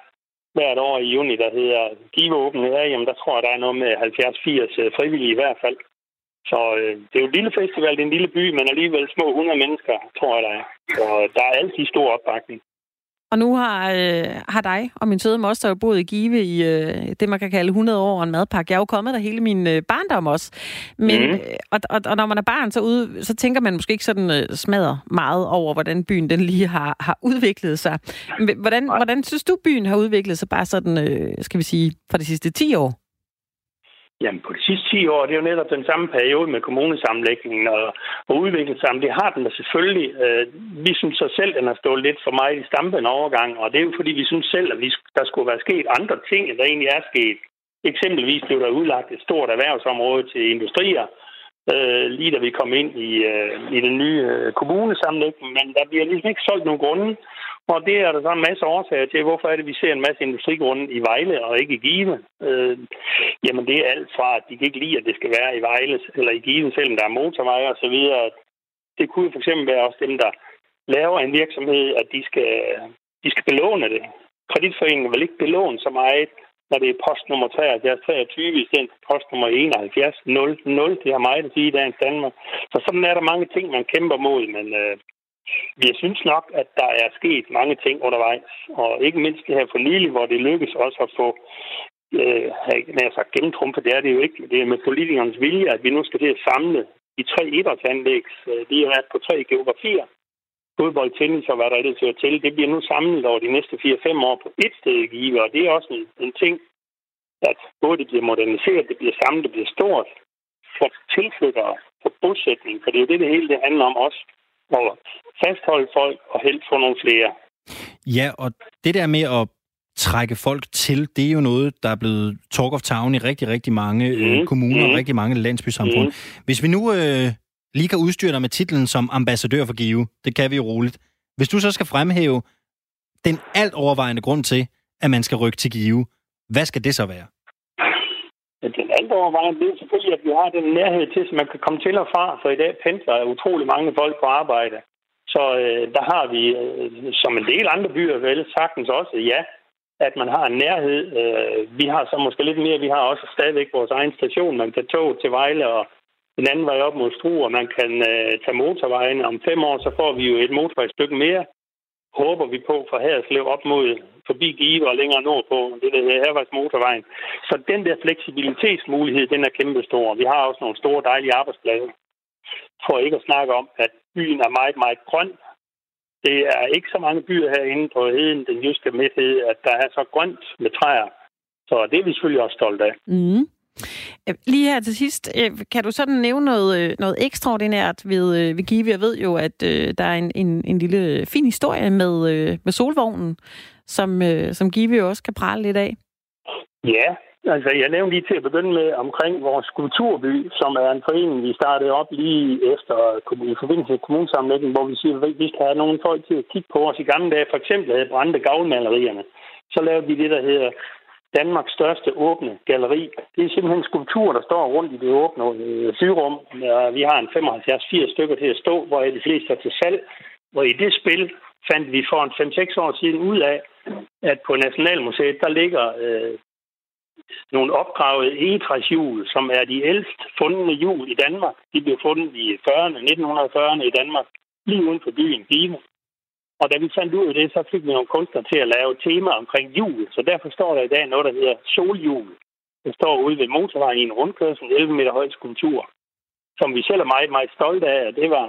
hvert år i juni, der hedder Give Åben her, jamen der tror jeg, der er noget med 70-80 øh, frivillige i hvert fald. Så øh, det er jo en lille festival, det er en lille by, men alligevel små 100 mennesker, tror jeg, der er. Så øh, der er altid stor opbakning. Og nu har, øh, har dig og min søde moster jo boet i Give i øh, det, man kan kalde 100 år og en madpakke. Jeg er jo kommet der hele min øh, barndom også. Men, mm. øh, og, og, og når man er barn, så, ude, så tænker man måske ikke sådan øh, smadrer meget over, hvordan byen den lige har, har udviklet sig. Hvordan, hvordan synes du, byen har udviklet sig bare sådan, øh, skal vi sige, for de sidste 10 år? Jamen, på de sidste 10 år, det er jo netop den samme periode med kommunesammenlægningen og, og udviklingssammen. Det har den da selvfølgelig. Øh, vi synes så selv, den har stået lidt for meget i stampen overgang, og det er jo fordi, vi synes selv, at vi, der skulle være sket andre ting, end der egentlig er sket. Eksempelvis blev der udlagt et stort erhvervsområde til industrier, øh, lige da vi kom ind i, øh, i den nye øh, kommunesammenlægning, men der bliver ligesom ikke solgt nogen grunde. Og det er der så en masse årsager til. Hvorfor er det, vi ser en masse industrigrunde i Vejle og ikke i Give? Øh, jamen, det er alt fra, at de kan ikke lide, at det skal være i Vejle eller i Give, selvom der er motorveje og så videre. Det kunne for eksempel være også dem, der laver en virksomhed, at de skal, de skal belåne det. Kreditforeningen vil ikke belåne så meget, når det er postnummer 73 23 i stedet for postnummer 71 00. Det har meget at sige i dagens Danmark. Så sådan er der mange ting, man kæmper mod, men øh, jeg synes nok, at der er sket mange ting undervejs, og ikke mindst det her for nylig, hvor det lykkes også at få øh, når jeg sagt gennemtrumpe, det er det jo ikke. Det er med politikernes vilje, at vi nu skal til at samle de tre idrætsanlæg. Øh, de har været på tre geografier. Fodbold, tennis og hvad der ellers hører til. Det bliver nu samlet over de næste 4-5 år på et sted i Give, og det er også en, en ting, at både det bliver moderniseret, det bliver samlet, det bliver stort for tilflyttere, for bosætning, for det er jo det, det hele det handler om også at fastholde folk og helst få nogle flere. Ja, og det der med at trække folk til, det er jo noget, der er blevet talk of town i rigtig, rigtig mange øh, mm. kommuner mm. og rigtig mange landsbysamfund. Mm. Hvis vi nu øh, lige kan udstyre dig med titlen som ambassadør for Give, det kan vi jo roligt. Hvis du så skal fremhæve den alt overvejende grund til, at man skal rykke til Give, hvad skal det så være? Den anden overvejning det er selvfølgelig, at vi har den nærhed til, så man kan komme til og fra, for i dag pendler utrolig mange folk på arbejde. Så øh, der har vi, øh, som en del andre byer, vel sagtens også, ja, at man har en nærhed. Øh, vi har så måske lidt mere, vi har også stadigvæk vores egen station. Man kan tog til Vejle og den anden vej op mod Struer, man kan øh, tage motorvejen. Om fem år, så får vi jo et motorvejstykke mere, håber vi på fra Haderslev op mod forbi Give og længere nordpå, det der hedder Hervejs motorvejen. Så den der fleksibilitetsmulighed, den er kæmpestor. Vi har også nogle store dejlige arbejdspladser. For ikke at snakke om, at byen er meget, meget grøn. Det er ikke så mange byer herinde på heden, den jyske midthed, at der er så grønt med træer. Så det er vi selvfølgelig også stolte af. Mm. Øh, lige her til sidst, øh, kan du sådan nævne noget, øh, noget ekstraordinært ved, ved Give? Jeg ved jo, at der er en, en, en lille fin historie med, med solvognen, som, som Give jo også kan prale lidt af. Ja, altså jeg nævnte lige til at begynde med omkring vores kulturby, som er en forening, vi startede op lige efter i forbindelse med kommunesammenlægningen, hvor vi siger, at vi skal have nogle folk til at kigge på os. I gamle dage for eksempel havde brændte gavlmalerierne. Så lavede vi det, der hedder Danmarks største åbne galleri. Det er simpelthen skulpturer, der står rundt i det åbne øh. Vi har en 75-80 stykker til at stå, hvor de fleste er til salg. Og i det spil fandt vi for en 5-6 år siden ud af, at på Nationalmuseet, der ligger øh, nogle opgravede egetræshjul, som er de ældst fundne hjul i Danmark. De blev fundet i 40'erne, 1940'erne i Danmark, lige uden for byen Give. Og da vi fandt ud af det, så fik vi nogle kunstnere til at lave tema omkring jul. Så derfor står der i dag noget, der hedder soljul. Det står ude ved motorvejen i en rundkørsel, 11 meter høj skulptur, som vi selv er meget, meget stolte af. Det var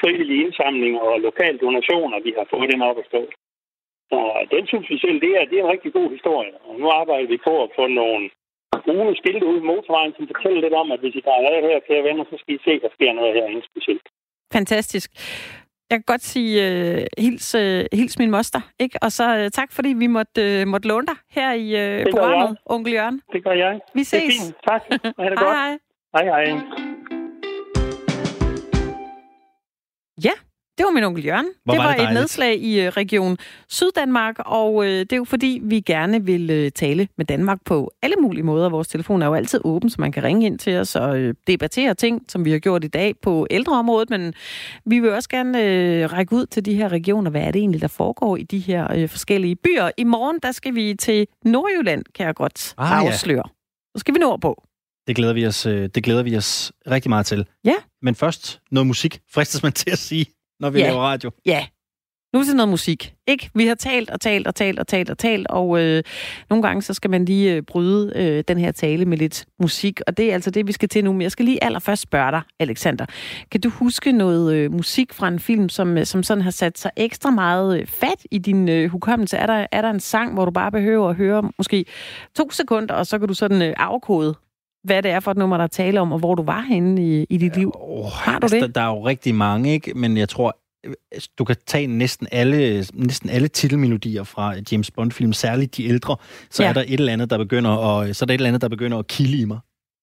frivillige indsamlinger og lokale donationer, vi har fået den op at stå. Så den synes vi selv, det er, det er en rigtig god historie. Og nu arbejder vi på at få nogle brune skilte ud i motorvejen, som fortæller lidt om, at hvis I drejer af her, kære venner, så skal I se, at der sker noget herinde specielt. Fantastisk. Jeg kan godt sige uh, hils, uh, hils min moster, ikke? Og så uh, tak, fordi vi måtte, uh, måtte låne dig her i uh, programmet, jeg. Onkel Jørgen. Det gør jeg. Vi ses. Det er fint. Tak. Ha' det godt. Hej, hej. Hej, hej. Ja, det var min onkel Jørgen. Hvor det var, var det et nedslag i uh, Region Syddanmark, og uh, det er jo fordi, vi gerne vil uh, tale med Danmark på alle mulige måder. Vores telefon er jo altid åben, så man kan ringe ind til os og debattere ting, som vi har gjort i dag på ældreområdet, men vi vil også gerne række ud til de her regioner. Hvad er det egentlig, der foregår i de her forskellige byer? I morgen, der skal vi til Nordjylland, kan jeg godt ah, afsløre. Ja. Så skal vi nordpå. Det glæder, vi os, det glæder vi os rigtig meget til. Ja. Men først noget musik, fristes man til at sige når vi ja. laver radio. Ja. Nu til noget musik. Ikke? Vi har talt og talt og talt og talt og talt, og øh, nogle gange så skal man lige øh, bryde øh, den her tale med lidt musik, og det er altså det, vi skal til nu. Men jeg skal lige allerførst spørge dig, Alexander. Kan du huske noget øh, musik fra en film, som, øh, som sådan har sat sig ekstra meget øh, fat i din øh, hukommelse? Er der, er der en sang, hvor du bare behøver at høre måske to sekunder, og så kan du sådan øh, afkode, hvad det er for et nummer, der taler om, og hvor du var henne i, i dit liv. Oh, Har du altså, det? Der, der er jo rigtig mange, ikke? men jeg tror, øh, du kan tage næsten alle, næsten alle titelmelodier fra James Bond-film, særligt de ældre, så ja. er der et eller andet, der begynder at, så er der et eller andet, der begynder at kilde i mig.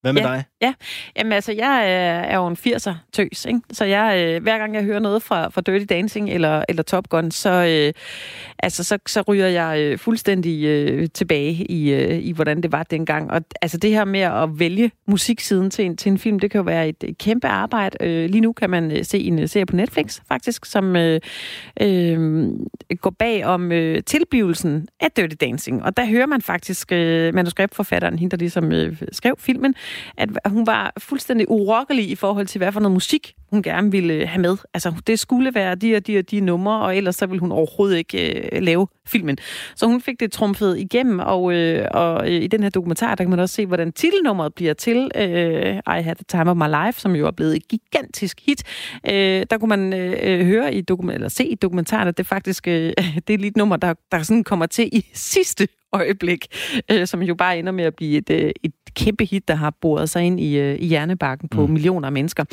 Hvad med ja, dig? Ja, Jamen, altså, jeg er, er jo en 80'er tøs, ikke? så jeg, øh, hver gang jeg hører noget fra, fra Dirty Dancing eller, eller Top Gun, så, øh, altså, så, så ryger jeg øh, fuldstændig øh, tilbage i, øh, i, hvordan det var dengang. Og altså, det her med at vælge musiksiden til en, til en film, det kan jo være et, et kæmpe arbejde. Øh, lige nu kan man øh, se en øh, serie på Netflix, faktisk, som øh, øh, går bag om øh, tilblivelsen af Dirty Dancing. Og der hører man faktisk øh, manuskriptforfatteren, hende der ligesom øh, skrev filmen, at hun var fuldstændig urokkelig i forhold til, hvad for noget musik hun gerne ville øh, have med. Altså, det skulle være de og de og de numre, og ellers så ville hun overhovedet ikke øh, lave filmen. Så hun fik det trumfet igennem, og, øh, og øh, i den her dokumentar, der kan man også se, hvordan titelnummeret bliver til øh, I Had the Time of My Life, som jo er blevet et gigantisk hit. Øh, der kunne man øh, høre i dokument eller se i dokumentaren, at det faktisk øh, det er lige et nummer, der, der sådan kommer til i sidste øjeblik, øh, som jo bare ender med at blive et, øh, et kæmpe hit, der har boret sig ind i, øh, i hjernebakken på mm. millioner af mennesker.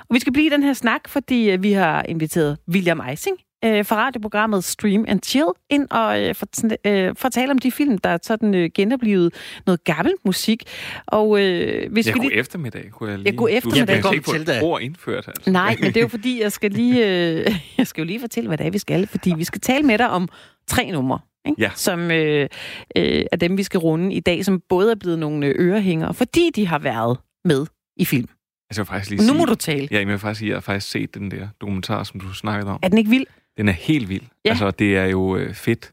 Og vi skal blive i den her snak, fordi øh, vi har inviteret William Eising øh, fra radioprogrammet Stream and Chill ind og øh, for, øh, fortælle om de film, der er sådan øh, genoplevet noget gammel musik. Og, øh, hvis ja, vi god lige... eftermiddag, kunne jeg lige... Ja, god eftermiddag. Du skal ikke få et ord indført, altså. Nej, men det er jo fordi, jeg skal lige... Øh, jeg skal jo lige fortælle, hvad det er, vi skal. Fordi vi skal tale med dig om tre numre ikke? Ja. som øh, øh, er dem, vi skal runde i dag, som både er blevet nogle øh, ørehængere, fordi de har været med i film. Jeg vil faktisk lige nu sige, må du tale. Ja, jeg vil faktisk sige, at jeg har faktisk set den der dokumentar, som du snakkede om. Er den ikke vild? Den er helt vild. Ja. Altså, det er jo øh, fedt.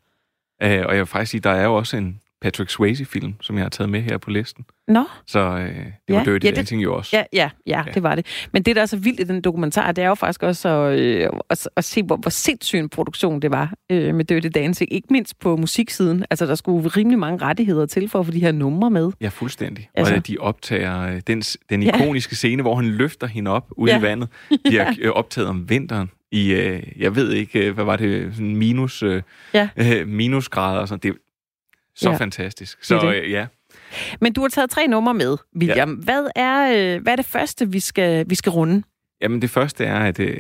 Uh, og jeg vil faktisk sige, der er jo også en Patrick Swayze-film, som jeg har taget med her på listen. Nå. Så øh, det var Ja, Dirty ja, Dancing jo også. Ja, ja, ja, Ja. det var det. Men det, der er så vildt i den dokumentar, det er jo faktisk også at, øh, at, at se, hvor, hvor sindssyg en produktion det var øh, med Dirty Dancing. Ikke mindst på musiksiden. Altså, der skulle rimelig mange rettigheder til for at få de her numre med. Ja, fuldstændig. Altså-. Og at de optager øh, den, den Ja. ikoniske scene, hvor han løfter hende op ude Ja. i vandet. De er øh, optaget om vinteren i, øh, jeg ved ikke, øh, hvad var det, sådan minus, øh, Ja. øh, minusgrader og sådan. Det så Ja. fantastisk. Det Så er det. øh, ja, Men du har taget tre numre med, William. Ja. Hvad, er, øh, hvad er det første, vi skal, vi skal runde? Jamen det første er, at, øh,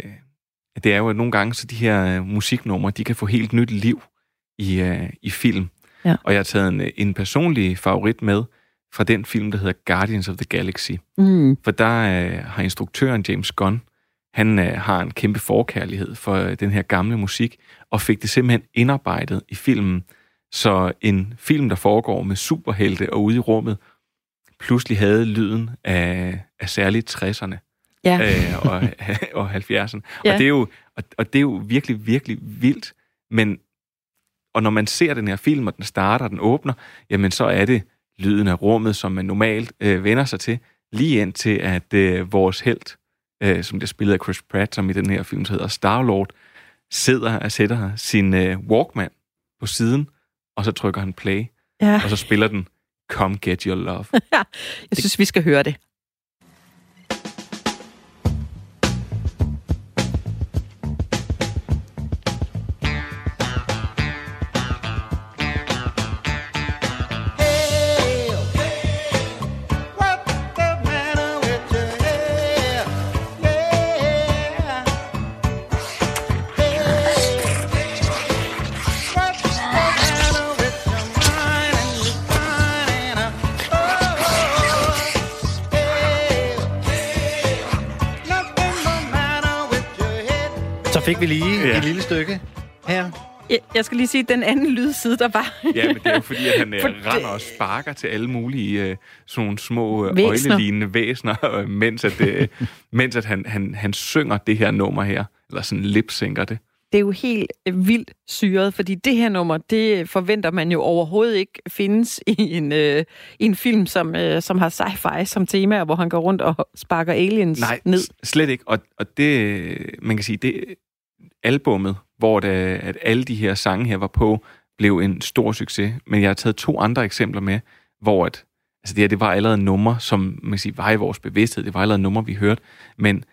at det er jo, at nogle gange så de her øh, musiknumre, de kan få helt nyt liv i, øh, i film. Ja. Og jeg har taget en, øh, en personlig favorit med fra den film, der hedder Guardians of the Galaxy. Mm. For der øh, har instruktøren James Gunn, han øh, har en kæmpe forkærlighed for øh, den her gamle musik, og fik det simpelthen indarbejdet i filmen, så en film, der foregår med superhelte og ude i rummet, pludselig havde lyden af, af særligt 60'erne Ja. øh, og, og 70'erne. Ja. Og, det er jo, og, og det er jo virkelig, virkelig vildt. Men, og når man ser den her film, og den starter, og den åbner, jamen så er det lyden af rummet, som man normalt øh, vender sig til, lige indtil at øh, vores held, øh, som det spillet af Chris Pratt, som i den her film hedder Star-Lord, sidder og sætter sin øh, Walkman på siden, og så trykker han play, Ja. og så spiller den Come Get Your Love. Jeg synes, vi skal høre det. Jeg, skal lige sige, den anden lydside, der var. Ja, men det er jo fordi, at han For øh, det- render og sparker til alle mulige øh, sådan små øh, Væsner. øjlelignende væsner, øh, mens, at, øh, mens at han, han, han synger det her nummer her, eller sådan lipsynker det. Det er jo helt vildt syret, fordi det her nummer, det forventer man jo overhovedet ikke findes i en, øh, i en film, som, øh, som har sci-fi som tema, hvor han går rundt og sparker aliens Nej, ned. s- slet ikke. Og, og det, man kan sige, det albummet, hvor det, at alle de her sange her var på, blev en stor succes. Men jeg har taget to andre eksempler med, hvor at, altså det her, det var allerede numre, som man kan sige, var i vores bevidsthed. Det var allerede numre, vi hørte. Men,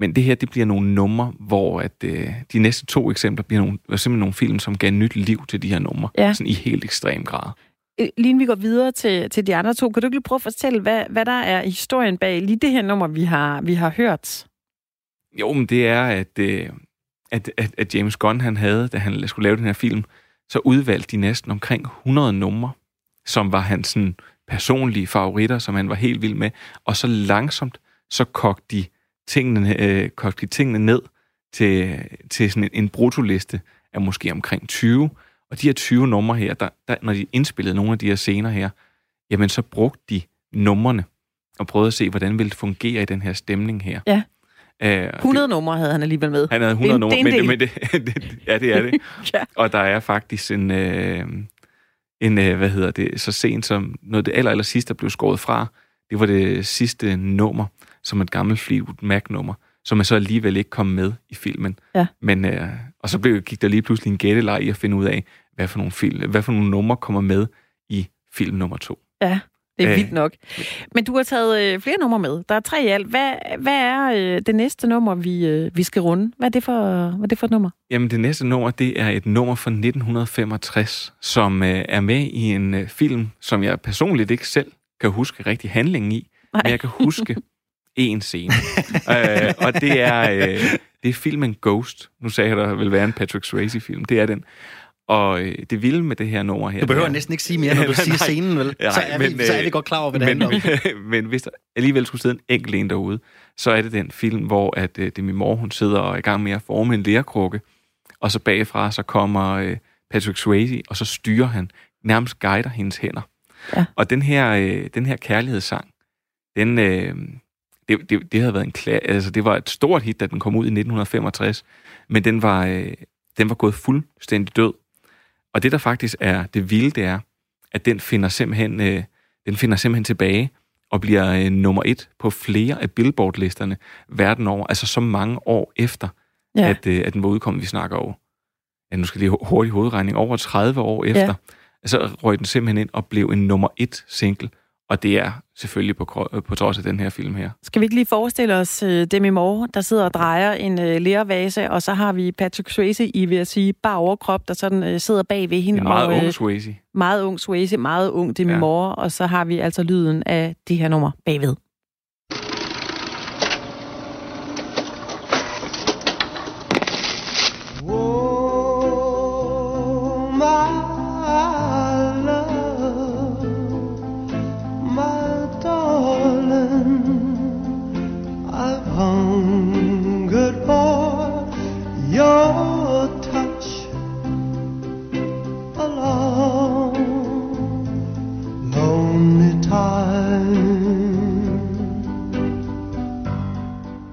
men det her, det bliver nogle numre, hvor at, øh, de næste to eksempler bliver nogle, simpelthen nogle film, som gav nyt liv til de her numre. Ja. Sådan i helt ekstrem grad. Øh, Lige vi går videre til, til de andre to, kan du ikke lige prøve at fortælle, hvad, hvad der er historien bag lige det her nummer, vi har, vi har hørt? Jo, men det er, at, øh, at, at, at James Gunn, han havde, da han skulle lave den her film, så udvalgte de næsten omkring 100 numre, som var hans sådan, personlige favoritter, som han var helt vild med. Og så langsomt, så kogte de tingene, øh, kogte de tingene ned til, til sådan en, en brutoliste af måske omkring 20. Og de her 20 numre her, der, der, når de indspillede nogle af de her scener her, jamen så brugte de numrene og prøvede at se, hvordan ville det fungere i den her stemning her. Ja. Øh, 100 numre havde han alligevel med. han havde Det er 100 en- numre, det en men, det, men det, det, ja, det er det. Ja. Og der er faktisk en, øh, en øh, hvad hedder det, så sent som noget det aller, aller sidste, der blev skåret fra, det var det sidste nummer, som et gammelt Fleetwood Mac-nummer, som er så alligevel ikke kom med i filmen. Ja. Men, øh, og så blev, gik der lige pludselig en gætteleg i at finde ud af, hvad for nogle, film, hvad for nogle numre kommer med i film nummer to. Ja, det er Øh. vildt nok. Men du har taget øh, flere numre med. Der er tre i alt. Hvad, hvad er øh, det næste nummer, vi, øh, vi skal runde? Hvad er, det for, hvad er det for et nummer? Jamen, det næste nummer, det er et nummer fra 1965, som øh, er med i en øh, film, som jeg personligt ikke selv kan huske rigtig handlingen i, Nej. men jeg kan huske en scene. øh, og det er, øh, det er filmen Ghost. Nu sagde jeg, der vil være en Patrick Swayze-film. Det er den. Og øh, det vilde med det her nummer her... Du behøver er- næsten ikke sige mere, når du siger Nej. scenen, vel? Ja, så, er men, vi, så er øh, vi godt klar over, hvad det men, handler om. men, hvis der alligevel skulle sidde en enkelt en derude, så er det den film, hvor at, øh, det er min mor, hun sidder og er i gang med at forme en lærkrukke, og så bagfra så kommer øh, Patrick Swayze, og så styrer han, nærmest guider hendes hænder. Ja. Og den her, øh, den her kærlighedssang, den, øh, det, det, det havde været en klar, altså det var et stort hit, da den kom ud i 1965, men den var, øh, den var gået fuldstændig død. Og det, der faktisk er det vilde, det er, at den finder simpelthen, øh, den finder simpelthen tilbage og bliver øh, nummer et på flere af Billboard-listerne verden over, altså så mange år efter, ja. at, øh, at den var udkommet, vi snakker over. Ja, nu skal lige hurtigt hovedregning, over 30 år efter, ja. så røg den simpelthen ind og blev en nummer et single og det er selvfølgelig på, på trods af den her film her. Skal vi ikke lige forestille os uh, Demi Moore, der sidder og drejer en uh, lærvase, og så har vi Patrick Swayze i, vil jeg sige, bare overkrop, der sådan uh, sidder bag ved hende. En meget og, ung Swayze. Meget ung Swayze, meget ung Demi ja. Moore, og så har vi altså lyden af de her numre bagved.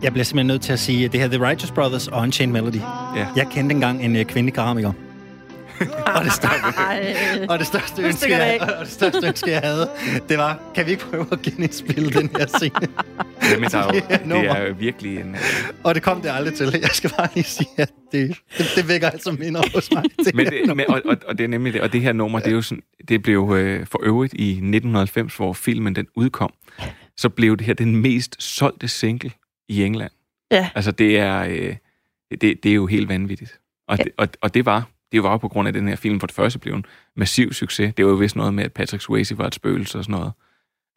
Jeg bliver simpelthen nødt til at sige, at det her The Righteous Brothers og Unchained Melody. Ja. Jeg kendte engang en uh, kvindelig keramiker. og, det største, og, det største ønske, jeg, og det største ønske, jeg havde, det var, kan vi ikke prøve at genindspille den her scene? Jamen, der er jo, det er jo virkelig en... Uh... Og det kom det aldrig til. Jeg skal bare lige sige, at det, det, det vækker altså minder hos mig. Det men det, men, og, og, og, det er nemlig det. Og det her nummer, det, er jo sådan, det blev øh, for øvrigt i 1990, hvor filmen den udkom, så blev det her den mest solgte single i England. Ja. Altså, det er, øh, det, det er jo helt vanvittigt. Og, ja. det, og, og det var det var på grund af, den her film for det første blev en massiv succes. Det var jo vist noget med, at Patrick Swayze var et spøgelse og sådan noget.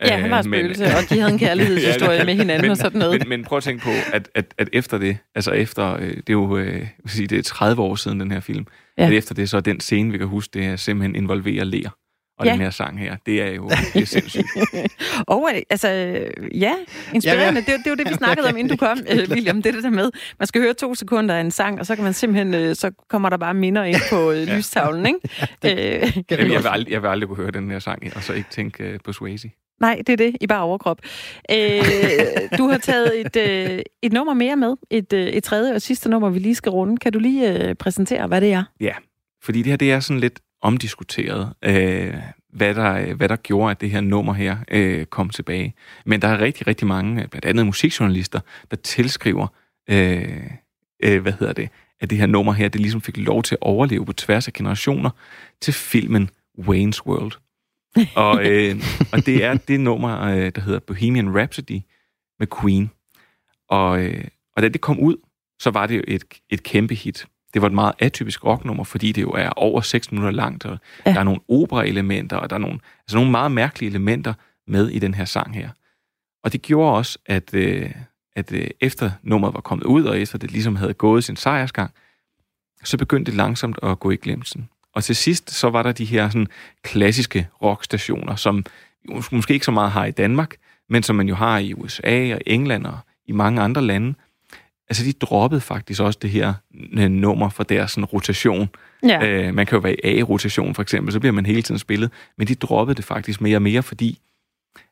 Ja, han var et spøgelse, men, og de havde en kærlighedshistorie ja, med hinanden men, og sådan noget. Men, men prøv at tænke på, at, at, at efter det, altså efter, øh, det er jo øh, sige, det er 30 år siden den her film, ja. at efter det, så er den scene, vi kan huske, det er simpelthen involverer ler og ja. den her sang her. Det er jo det er sindssygt. og altså, ja, inspirerende. Ja, ja. Det, det er jo det, vi snakkede om, inden du kom, uh, William. Det er det der med, man skal høre to sekunder af en sang, og så kan man simpelthen, så kommer der bare minder ind på ja. lystavlen, ikke? Ja, det, jeg, vil aldrig, jeg vil aldrig kunne høre den her sang, og så ikke tænke på Swayze. Nej, det er det, i bare overkrop. Øh, du har taget et, øh, et nummer mere med, et, øh, et tredje og sidste nummer, vi lige skal runde. Kan du lige øh, præsentere, hvad det er? Ja, fordi det her det er sådan lidt omdiskuteret, øh, hvad, der, hvad der gjorde, at det her nummer her øh, kom tilbage. Men der er rigtig, rigtig mange, blandt andet musikjournalister, der tilskriver, øh, øh, hvad hedder det, at det her nummer her, det ligesom fik lov til at overleve på tværs af generationer til filmen Wayne's World. og, øh, og det er det nummer, øh, der hedder Bohemian Rhapsody med Queen. Og, øh, og da det kom ud, så var det jo et, et kæmpe hit. Det var et meget atypisk rocknummer, fordi det jo er over 6 minutter langt, og ja. der er nogle opera-elementer, og der er nogle, altså nogle meget mærkelige elementer med i den her sang her. Og det gjorde også, at, øh, at øh, efter nummeret var kommet ud, og efter det ligesom havde gået sin sejrsgang, så begyndte det langsomt at gå i glemsen. Og til sidst, så var der de her sådan, klassiske rockstationer, som måske ikke så meget har i Danmark, men som man jo har i USA og England og i mange andre lande, altså de droppede faktisk også det her nummer for deres sådan, rotation. Ja. Øh, man kan jo være i A-rotation for eksempel, så bliver man hele tiden spillet, men de droppede det faktisk mere og mere, fordi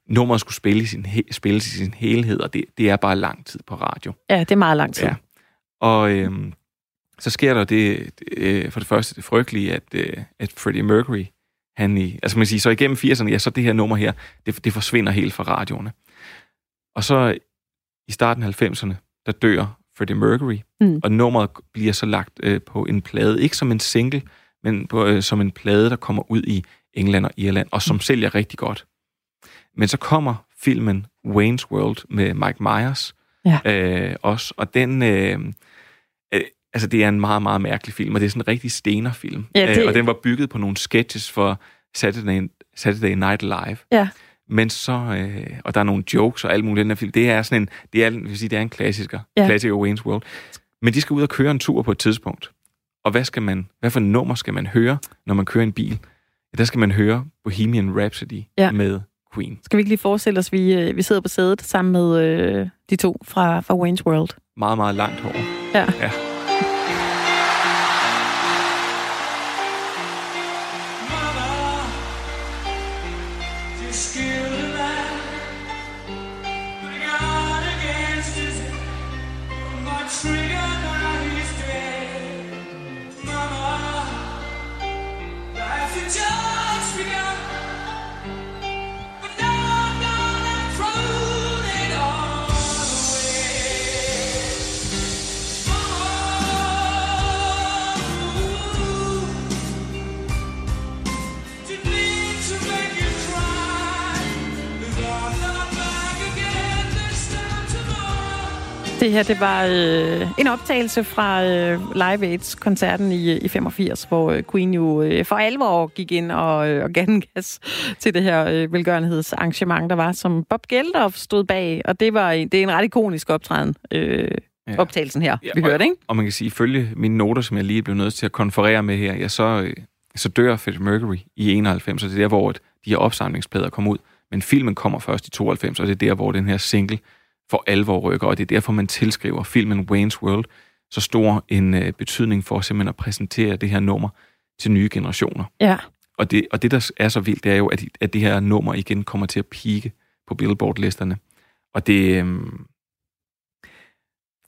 nummeret skulle spille i sin, spilles i sin helhed, og det, det er bare lang tid på radio. Ja, det er meget lang tid. Ja. Og øh, så sker der det, øh, for det første det frygtelige, at, øh, at Freddie Mercury, han i, altså man siger, så igennem 80'erne, ja, så det her nummer her, det, det forsvinder helt fra radioerne. Og så i starten af 90'erne, der dør Freddie Mercury, mm. og nummeret bliver så lagt øh, på en plade, ikke som en single, men på, øh, som en plade, der kommer ud i England og Irland, og som mm. sælger rigtig godt. Men så kommer filmen Wayne's World med Mike Myers ja. øh, også, og den... Øh, øh, altså, det er en meget, meget mærkelig film, og det er sådan en rigtig stenerfilm. Ja, det... øh, og den var bygget på nogle sketches for Saturday, Saturday Night Live. Ja. Men så, øh, og der er nogle jokes og alt muligt i den her film. Det er sådan en, det er, vil sige, det er en klassiker. Ja. Klassiker Wayne's World. Men de skal ud og køre en tur på et tidspunkt. Og hvad skal man, hvad for nummer skal man høre, når man kører en bil? Ja, der skal man høre Bohemian Rhapsody ja. med Queen. Skal vi ikke lige forestille os, vi, øh, vi sidder på sædet sammen med øh, de to fra, fra Wayne's World? Meget, meget langt hår. Ja. ja. Det her, det var øh, en optagelse fra øh, Live Aids-koncerten i, i 85, hvor øh, Queen jo øh, for alvor gik ind og, øh, og gav en gas til det her øh, velgørenhedsarrangement, der var, som Bob Geldof stod bag. Og det var det er en ret ikonisk optræden, øh, ja. optagelsen her, ja, vi hørte, ikke? Og man kan sige, ifølge mine noter, som jeg lige blev nødt til at konferere med her, ja, så, øh, så dør Freddie Mercury i 91, og det er der, hvor de her opsamlingsplader kom ud. Men filmen kommer først i 92, og det er der, hvor den her single for alvor rykker, og det er derfor, man tilskriver filmen Wayne's World så stor en øh, betydning for simpelthen at præsentere det her nummer til nye generationer. Ja. Og det, og det, der er så vildt, det er jo, at, at det her nummer igen kommer til at pike på Billboard-listerne. Og det, øh,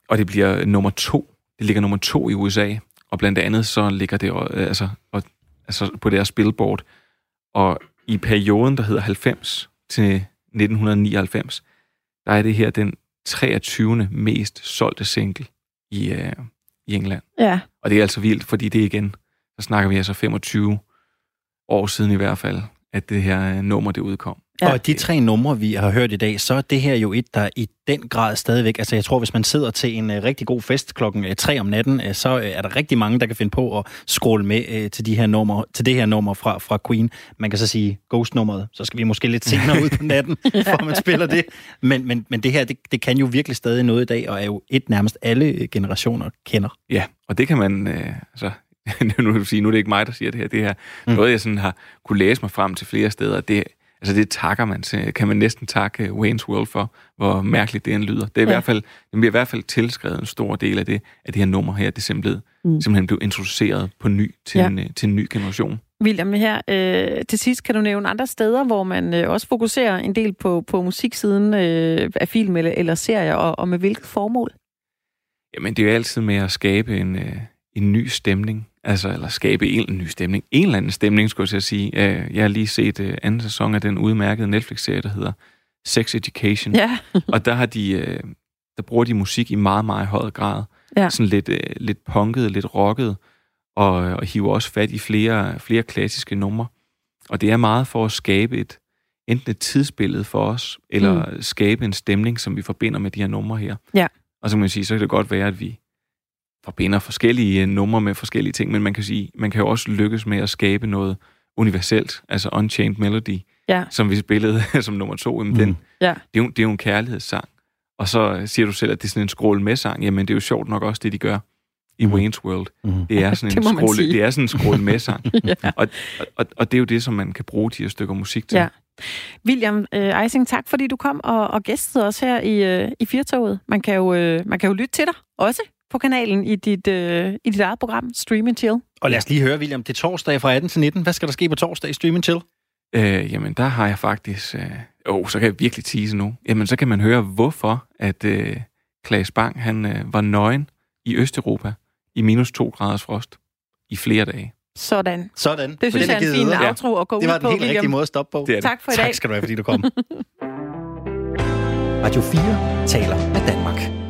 og det bliver nummer to. Det ligger nummer to i USA, og blandt andet så ligger det øh, altså, og, altså på deres Billboard. Og i perioden, der hedder 90 til 1999, der er det her den 23. mest solgte single i, øh, i England. Ja. Og det er altså vildt, fordi det igen, så snakker vi altså 25 år siden i hvert fald, at det her øh, nummer det udkom. Ja. Og de tre numre, vi har hørt i dag, så er det her jo et, der i den grad stadigvæk... Altså, jeg tror, hvis man sidder til en uh, rigtig god fest klokken uh, 3 om natten, uh, så uh, er der rigtig mange, der kan finde på at scrolle med uh, til, de her numre, til det her nummer fra, fra Queen. Man kan så sige Ghost-nummeret, så skal vi måske lidt senere ud på natten, for man spiller det. Men, men, men det her, det, det kan jo virkelig stadig noget i dag, og er jo et nærmest alle generationer kender. Ja, og det kan man... Uh, altså, nu, vil sige, nu er det ikke mig, der siger det her. Det her mm. noget, jeg sådan har kunne læse mig frem til flere steder. Det, Altså det takker man til, kan man næsten takke Wayne's World for, hvor mærkeligt det end lyder. Det er ja. i hvert fald, det bliver i hvert fald tilskrevet en stor del af det, at det her nummer her, det simpelthen, mm. simpelthen blev introduceret på ny til, ja. en, øh, til en ny generation. William, her øh, til sidst kan du nævne andre steder, hvor man øh, også fokuserer en del på, på musiksiden øh, af film eller, eller serier, og, og med hvilket formål? Jamen, det er jo altid med at skabe en, øh, en ny stemning Altså, eller skabe en ny stemning. En eller anden stemning, skulle jeg sige. Øh, jeg har lige set uh, anden sæson af den udmærkede Netflix-serie, der hedder Sex Education. Ja. og der har de, uh, der bruger de musik i meget, meget høj grad. Ja. Sådan lidt, lidt punket, lidt rocket, og, og hiver også fat i flere, flere klassiske numre. Og det er meget for at skabe et, enten et tidsbillede for os, eller mm. skabe en stemning, som vi forbinder med de her numre her. Ja. Og så kan man sige, så kan det godt være, at vi forbinder forskellige numre med forskellige ting, men man kan sige, man kan jo også lykkes med at skabe noget universelt, altså Unchained Melody, ja. som vi spillede som nummer to. Jamen, mm. den, ja. det, er jo, det er jo en kærlighedssang. Og så siger du selv, at det er sådan en skrål med sang. Jamen, det er jo sjovt nok også det, de gør i mm. Wayne's World. Mm. Det er sådan en skrål, det er sådan en skrål med sang. ja. og, og, og det er jo det, som man kan bruge de her stykker musik til. Ja. William øh, Eising, tak fordi du kom og, og gæstede os her i, øh, i Firtoget. Man kan, jo, øh, man kan jo lytte til dig også på kanalen i dit, øh, i dit eget program, Stream and Chill. Og lad os lige høre, William, det er torsdag fra 18 til 19. Hvad skal der ske på torsdag i Stream and Chill? Øh, jamen, der har jeg faktisk... Øh, oh, så kan jeg virkelig tease nu. Jamen, så kan man høre, hvorfor at øh, Klaas Bang, han øh, var nøgen i Østeuropa i minus 2 graders frost i flere dage. Sådan. Sådan. Det synes jeg er en fin outro at gå ud på, Det var den helt rigtige måde at stoppe på. Det det. Tak for i dag. Tak skal du have, fordi du kom. Radio 4 taler med Danmark.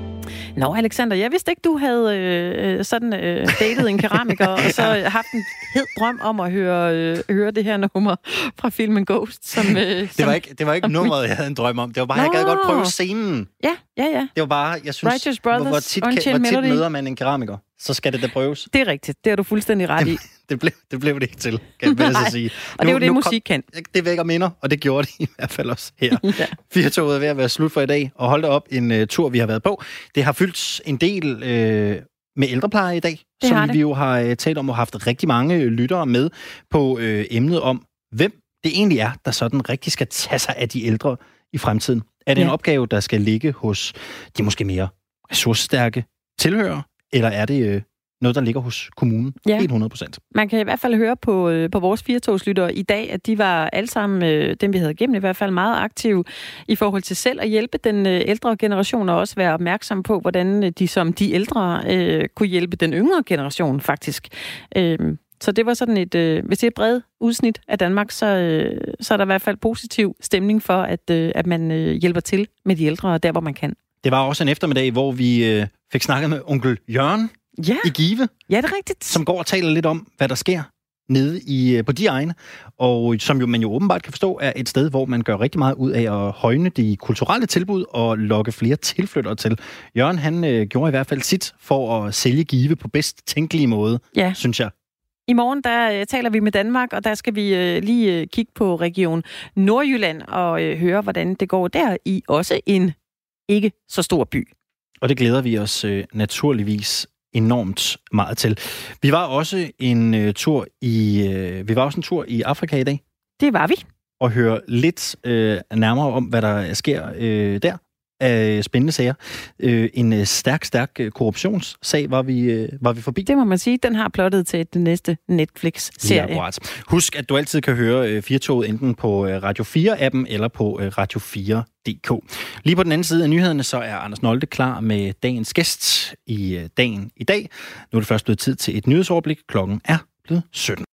Nå, Alexander, jeg vidste ikke, du havde øh, sådan øh, datet en keramiker, og så haft en hed drøm om at høre, øh, høre det her nummer fra filmen Ghost. Som, øh, det, som, var ikke, det var ikke nummeret, jeg havde en drøm om. Det var bare, Nå. jeg gad godt prøve scenen. Ja, ja, ja. Det var bare, jeg synes, Righteous Brothers, hvor, tit, hvor tit møder man en keramiker, så skal det da prøves. Det er rigtigt. Det har du fuldstændig ret i. det, blev, det blev det ikke til, kan jeg så sige. og det er jo det, musik kan. Det vækker minder, og det gjorde det i hvert fald også her. ja. Firtoget er ved at være slut for i dag, og hold da op en uh, tur, vi har været på. Det har fyldt en del uh, med ældrepleje i dag, det som vi jo har uh, talt om og haft rigtig mange lyttere med på uh, emnet om, hvem det egentlig er, der sådan rigtig skal tage sig af de ældre i fremtiden. Er det ja. en opgave, der skal ligge hos de måske mere ressourcestærke tilhører, eller er det uh, noget, der ligger hos kommunen. Ja. Helt 100 procent. Man kan i hvert fald høre på, øh, på vores firetogslyttere i dag, at de var alle sammen, øh, dem vi havde igennem i hvert fald, meget aktive i forhold til selv at hjælpe den øh, ældre generation, og også være opmærksom på, hvordan de som de ældre øh, kunne hjælpe den yngre generation faktisk. Øh, så det var sådan et, øh, hvis det er et bredt udsnit af Danmark, så, øh, så er der i hvert fald positiv stemning for, at, øh, at man øh, hjælper til med de ældre, der hvor man kan. Det var også en eftermiddag, hvor vi øh, fik snakket med onkel Jørgen, ja. i Give. Ja, det er rigtigt. Som går og taler lidt om, hvad der sker, nede i, øh, på de egne, og som jo, man jo åbenbart kan forstå er et sted, hvor man gør rigtig meget ud af at højne de kulturelle tilbud og lokke flere tilflyttere til. Jørgen, han øh, gjorde i hvert fald sit for at sælge Give på bedst tænkelige måde, Ja. synes jeg. I morgen der øh, taler vi med Danmark, og der skal vi øh, lige øh, kigge på region Nordjylland og øh, høre, hvordan det går der i også en ikke så stor by. Og det glæder vi os øh, naturligvis enormt meget til. Vi var også en øh, tur i øh, vi var også en tur i Afrika i dag Det var vi. og høre lidt øh, nærmere om hvad der sker øh, der af spændende sager. Øh, en øh, stærk stærk øh, korruptionssag var vi øh, var vi forbi. Det må man sige, den har plottet til den næste Netflix-serie. akkurat. Husk, at du altid kan høre øh, Firtoget enten på øh, Radio 4-appen eller på øh, Radio 4.dk. Lige på den anden side af nyhederne, så er Anders Nolte klar med dagens gæst i øh, dagen i dag. Nu er det først blevet tid til et nyhedsoverblik. Klokken er blevet 17.